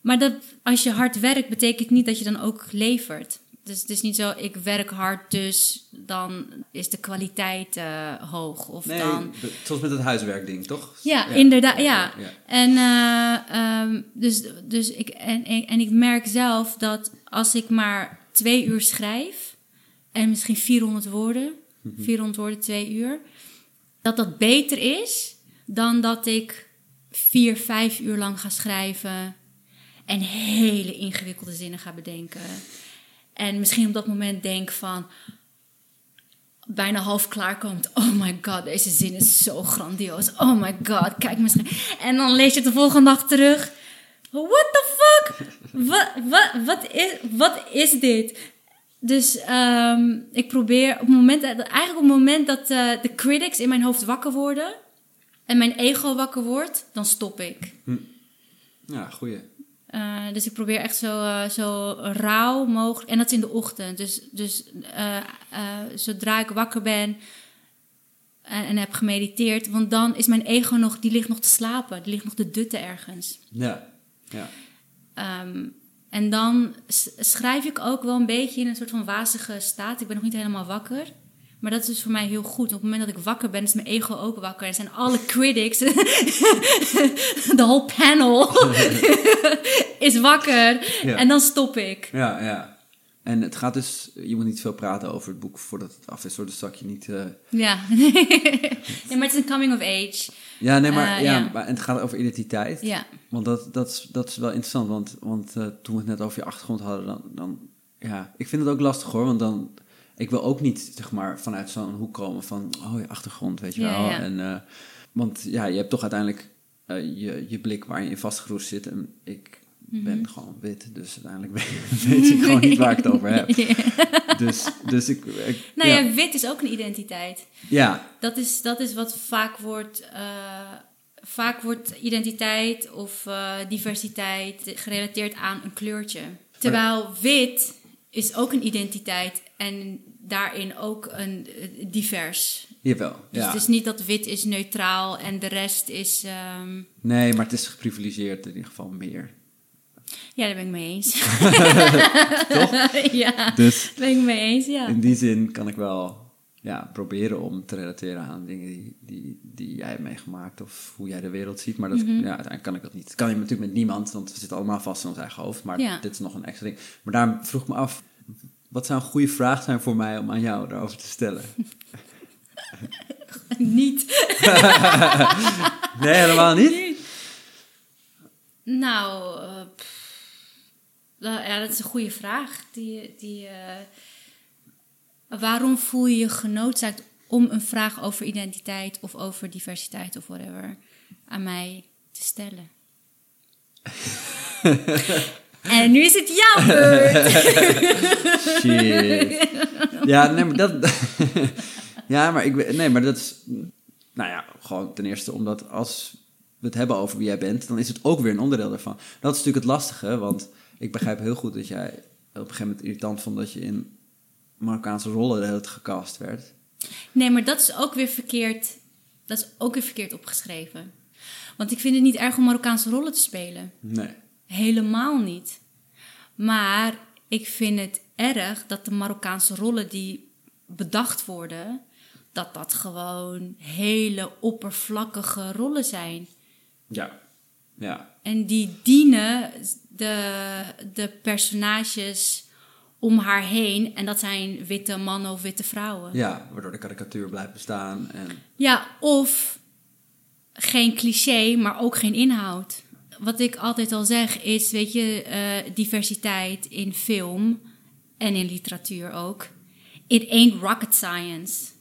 maar dat, als je hard werkt, betekent niet dat je dan ook levert. Dus het is niet zo, ik werk hard, dus dan is de kwaliteit eh, hoog. Of Nee, dan, zoals met het huiswerkding, toch? ja, inderdaad, ja. ja. En, eh, ehm, dus, dus ik, en, en, en ik merk zelf dat als ik maar twee uur schrijf en misschien 400 woorden, 400 woorden, twee uur, dat dat beter is dan dat ik vier, vijf uur lang ga schrijven en hele ingewikkelde zinnen ga bedenken. En misschien op dat moment denk van, bijna half klaar komt. Oh my god, deze zin is zo grandioos. Oh my god, kijk misschien. En dan lees je de volgende dag terug. what the fuck? wat, wat, wat, is, wat is dit? Dus ehm, ik probeer op het moment, eigenlijk op het moment dat eh, de critics in mijn hoofd wakker worden en mijn ego wakker wordt, dan stop ik. Ja, goeie. Eh, dus ik probeer echt zo, eh, zo rauw mogelijk. En dat is in de ochtend. Dus, dus eh, zodra ik wakker ben en, en heb gemediteerd, want dan is mijn ego nog, die ligt nog te slapen. Die ligt nog te dutten ergens. Ja. Ja. Ehm, en dan schrijf ik ook wel een beetje in een soort van wazige staat. Ik ben nog niet helemaal wakker. Maar dat is dus voor mij heel goed. Op het moment dat ik wakker ben, is mijn ego ook wakker. En zijn alle critics, de whole panel, is wakker. Ja. En dan stop ik. Ja, ja. En het gaat dus, je moet niet veel praten over het boek voordat het af is, hoor. Dus zak je niet. eh, Ja. ja, maar het is een coming of age. Ja, nee, maar, Eh, ja, ja. Maar, en het gaat over identiteit. Ja. Want dat, dat, is, dat is wel interessant, want, want eh, toen we het net over je achtergrond hadden, dan, dan, ja, ik vind het ook lastig hoor, want dan, ik wil ook niet, zeg maar, vanuit zo'n hoek komen van, oh, je achtergrond, weet je Ja, wel. ja. En, eh, want ja, je hebt toch uiteindelijk eh, je, je blik waar je in vastgeroest zit en ik Mhm. ben gewoon wit, dus uiteindelijk weet, ik gewoon niet waar ik het over heb. Dus, dus ik, ik Nou ja, ja, wit is ook een identiteit. ja, Dat is, dat is wat vaak wordt. eh, vaak wordt identiteit of diversiteit gerelateerd aan een kleurtje. Terwijl wit is ook een identiteit en daarin ook een eh, divers. jawel. Dus ja. het is niet dat wit is neutraal en de rest is. ehm, Nee, maar het is geprivilegeerd in ieder geval meer. ja, daar ben ik mee eens. Toch? ja, Dus daar ben ik mee eens, ja. in die zin kan ik wel ja, proberen om te relateren aan dingen die, die, die jij hebt meegemaakt of hoe jij de wereld ziet. Maar dat, Mhm. ja, uiteindelijk kan ik dat niet. Dat kan je natuurlijk met niemand, want we zitten allemaal vast in ons eigen hoofd. Maar Ja. dit is nog een extra ding. Maar daarom vroeg ik me af, wat zou een goede vraag zijn voor mij om aan jou daarover te stellen? niet. Nee, helemaal niet? Nou, eh, nou, ja, dat is een goede vraag. Die, die, eh, waarom voel je je genoodzaakt om een vraag over identiteit of over diversiteit of whatever aan mij te stellen? en nu is het jouw beurt. Shit. Ja, nee, maar dat... ja, maar ik... Nee, maar dat is... Nou ja, gewoon ten eerste omdat als we het hebben over wie jij bent... dan is het ook weer een onderdeel daarvan. Dat is natuurlijk het lastige, want ik begrijp heel goed dat jij... op een gegeven moment irritant vond dat je in Marokkaanse rollen tijd gecast werd. Nee, maar dat is ook weer verkeerd. Dat is ook weer verkeerd opgeschreven. Want ik vind het niet erg om Marokkaanse rollen te spelen. Nee. Helemaal niet. Maar ik vind het erg dat de Marokkaanse rollen die bedacht worden, dat dat gewoon hele oppervlakkige rollen zijn. Ja. Ja. En die dienen de, de personages om haar heen. En dat zijn witte mannen of witte vrouwen. Ja, waardoor de karikatuur blijft bestaan. En... Ja, of geen cliché, maar ook geen inhoud. Wat ik altijd al zeg is, weet je, eh, diversiteit in film en in literatuur ook. It ain't rocket science.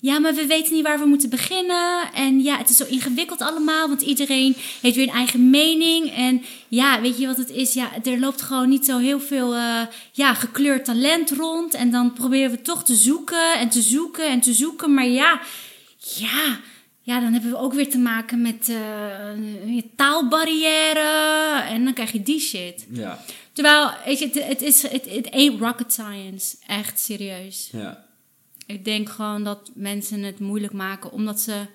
Ja, maar we weten niet waar we moeten beginnen. En ja, het is zo ingewikkeld allemaal, want iedereen heeft weer een eigen mening. En ja, weet je wat het is? Ja, er loopt gewoon niet zo heel veel eh, ja, gekleurd talent rond. En dan proberen we toch te zoeken en te zoeken en te zoeken. Maar ja, ja, ja dan hebben we ook weer te maken met eh, taalbarrière. En dan krijg je die shit. Ja. Terwijl, weet je, het, het is, het, het ain't rocket science. Echt serieus. Ja. Ik denk gewoon dat mensen het moeilijk maken omdat ze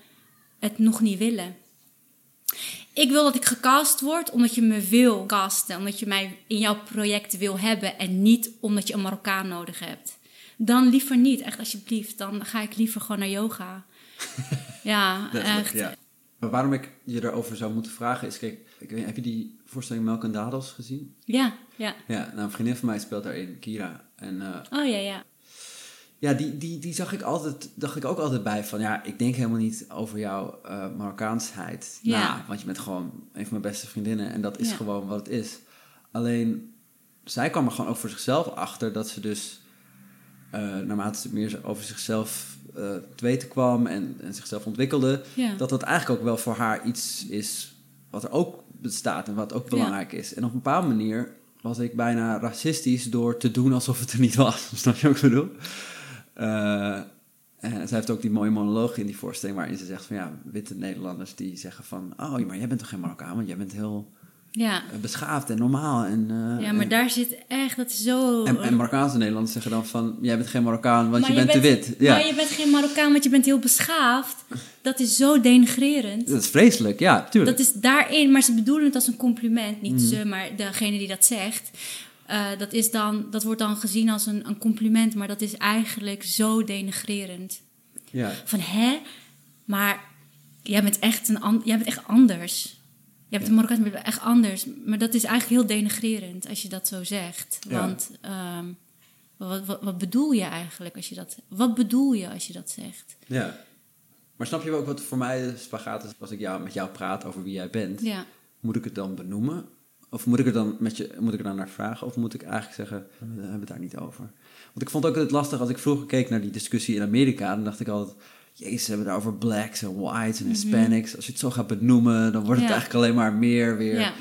het nog niet willen. Ik wil dat ik gecast word omdat je me wil casten. Omdat je mij in jouw project wil hebben. En niet omdat je een Marokkaan nodig hebt. Dan liever niet, echt alsjeblieft. Dan ga ik liever gewoon naar yoga. ja, echt. ja. Maar waarom ik je daarover zou moeten vragen is, kijk, ik weet, heb je die voorstelling Melk en Dadels gezien? Ja, ja. Ja, nou, een vriendin van mij speelt daarin, Kira. En eh, Oh ja, ja. ja, die, die, die zag ik altijd, dacht ik ook altijd bij van, ja, ik denk helemaal niet over jouw eh Marokkaansheid Ja. na, want je bent gewoon een van mijn beste vriendinnen en dat is Ja. gewoon wat het is. Alleen, zij kwam er gewoon ook voor zichzelf achter dat ze dus, eh, naarmate ze meer over zichzelf eh, te weten kwam en, en zichzelf ontwikkelde, Ja. dat dat eigenlijk ook wel voor haar iets is wat er ook bestaat en wat ook belangrijk is. En op een bepaalde manier was ik bijna racistisch door te doen alsof het er niet was. Snap je wat ik bedoel? Uh, en zij heeft ook die mooie monoloog in die voorstelling waarin ze zegt van ja, witte Nederlanders die zeggen van oh, maar jij bent toch geen Marokkaan, want jij bent heel ja. Eh, beschaafd en normaal. En, uh, ja, maar en, daar zit echt, dat is zo... En, en Marokkaanse Nederlanders zeggen dan van jij bent geen Marokkaan, want je, je, bent te wit. Ja. Maar je bent geen Marokkaan, want je bent heel beschaafd. Dat is zo denigrerend. Dat is vreselijk, ja, tuurlijk. Dat is daarin, maar ze bedoelen het als een compliment. Niet ze, maar degene die dat zegt. Uh, dat, is dan, dat wordt dan gezien als een, een compliment, maar dat is eigenlijk zo denigrerend. Ja. Van hè, maar jij bent echt, een jij bent echt anders. Je hebt een Marokkaan, maar je bent echt anders. Maar dat is eigenlijk heel denigrerend als je dat zo zegt. Want um, wat, wat, wat, bedoel je eigenlijk als je dat... Wat bedoel je als je dat zegt? Ja. Maar snap je ook wat voor mij de spagaat is als ik jou, met jou praat over wie jij bent? Ja. Moet ik het dan benoemen? Of moet ik er dan met je, moet ik er dan naar vragen? Of moet ik eigenlijk zeggen, we hebben het daar niet over? Want ik vond ook het lastig als ik vroeger keek naar die discussie in Amerika. Dan dacht ik altijd, jezus, ze hebben het over blacks en whites en Hispanics. Als je het zo gaat benoemen, dan wordt het Ja. eigenlijk alleen maar meer weer. Ja.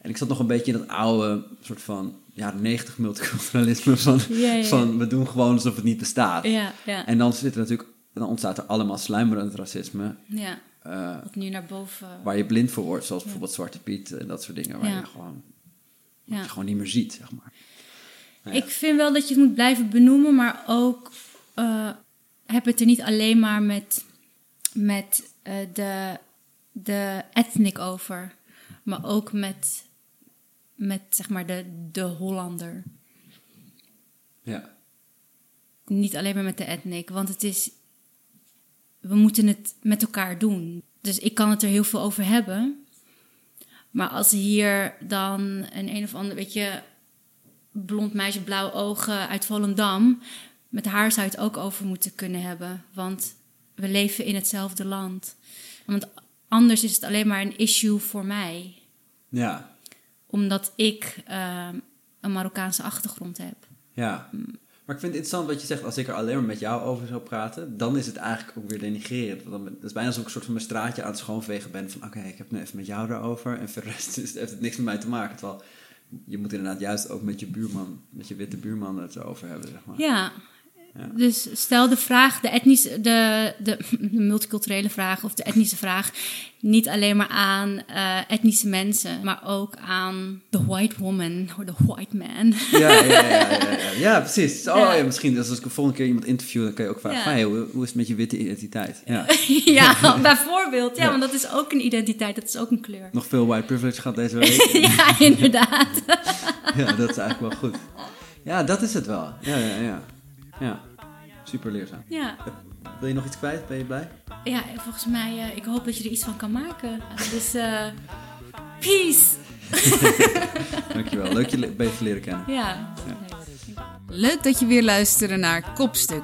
En ik zat nog een beetje in dat oude soort van jaren negentig multiculturalisme van, Ja, ja. van we doen gewoon alsof het niet bestaat. Ja, ja, En dan zit er natuurlijk, dan ontstaat er allemaal sluimerend racisme. ja. eh, Wat nu naar boven... waar je blind voor wordt, zoals bijvoorbeeld Zwarte Piet en dat soort dingen, waar Ja. je gewoon, Ja. je gewoon niet meer ziet, zeg maar. Nou ja. Ik vind wel dat je het moet blijven benoemen, maar ook eh, heb het er niet alleen maar met, met eh, de, de ethnic over, maar ook met, met zeg maar de, de Hollander. Ja, Niet alleen maar met de ethnic, want het is. We moeten het met elkaar doen. Dus ik kan het er heel veel over hebben. Maar als hier dan een een of ander, weet je, blond meisje, blauwe ogen uit Volendam. Met haar zou je het ook over moeten kunnen hebben. Want we leven in hetzelfde land. Want anders is het alleen maar een issue voor mij. ja, Omdat ik ehm, een Marokkaanse achtergrond heb. ja. Maar ik vind het interessant wat je zegt, als ik er alleen maar met jou over zou praten, dan is het eigenlijk ook weer denigrerend. Want dan, het is bijna alsof ik een soort van mijn straatje aan het schoonvegen ben van oké, ik heb nu even met jou erover en voor de rest is, heeft het niks met mij te maken. Terwijl je moet inderdaad juist ook met je buurman, met je witte buurman het erover hebben, zeg maar. Ja. Ja. Dus stel de vraag, de, etnische, de, de, de multiculturele vraag of de etnische vraag, niet alleen maar aan eh, etnische mensen, maar ook aan de white woman of de white man. Ja, ja, ja, ja, ja, precies. Oh Ja. misschien dus als ik de volgende keer iemand interview, dan kan je ook vragen hey, hoe, hoe is het met je witte identiteit? Ja. ja, bijvoorbeeld. Ja, Ja. want dat is ook een identiteit, dat is ook een kleur. Nog veel white privilege gehad deze week. ja, inderdaad. ja, dat is eigenlijk wel goed. Ja, dat is het wel. Ja, ja, ja. Ja, super leerzaam. Ja, Wil je nog iets kwijt? Ben je blij? ja en volgens mij, eh, ik hoop dat je er iets van kan maken. Dus, eh peace! Dankjewel. Leuk je le- beter leren kennen. Ja. Leuk dat je weer luisterde naar Kopstuk.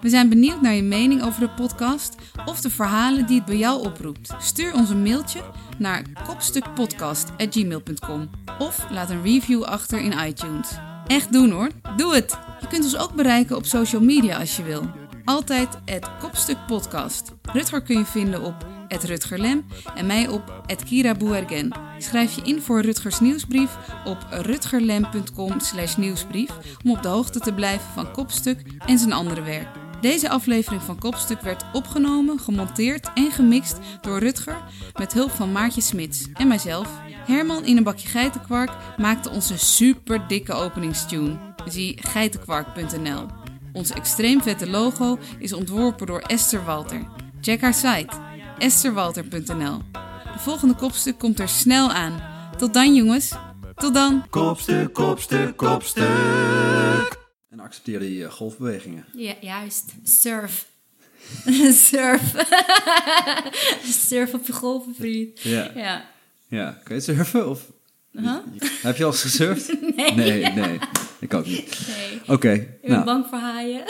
We zijn benieuwd naar je mening over de podcast of de verhalen die het bij jou oproept. Stuur ons een mailtje naar kopstukpodcast.gmail.com of laat een review achter in iTunes. Echt doen hoor, doe het! Je kunt ons ook bereiken op social media als je wil. Altijd het Kopstuk Podcast. Rutger kun je vinden op het Rutgerlem en mij op het Kira Bouergen. Schrijf je in voor Rutgers nieuwsbrief op rutgerlem.com slash nieuwsbrief om op de hoogte te blijven van Kopstuk en zijn andere werk. Deze aflevering van Kopstuk werd opgenomen, gemonteerd en gemixt door Rutger met hulp van Maartje Smits en mijzelf. Herman in een bakje geitenkwark maakte onze super dikke openingstune. Zie geitenkwark.nl. Ons extreem vette logo is ontworpen door Esther Walter. Check haar site estherwalter.nl. De volgende kopstuk komt er snel aan. Tot dan jongens. Tot dan. Kopstuk, kopstuk, kopstuk. En accepteer die eh, golfbewegingen. Ja, juist. Surf. Surf. Surf op je golven, vriend. Ja. Ja. Ja, kun je surfen? Of... Huh? Heb je al eens gesurfd? Nee. Nee, nee. Ik ook niet. Nee. Oké, Ik ben nou. bang voor haaien.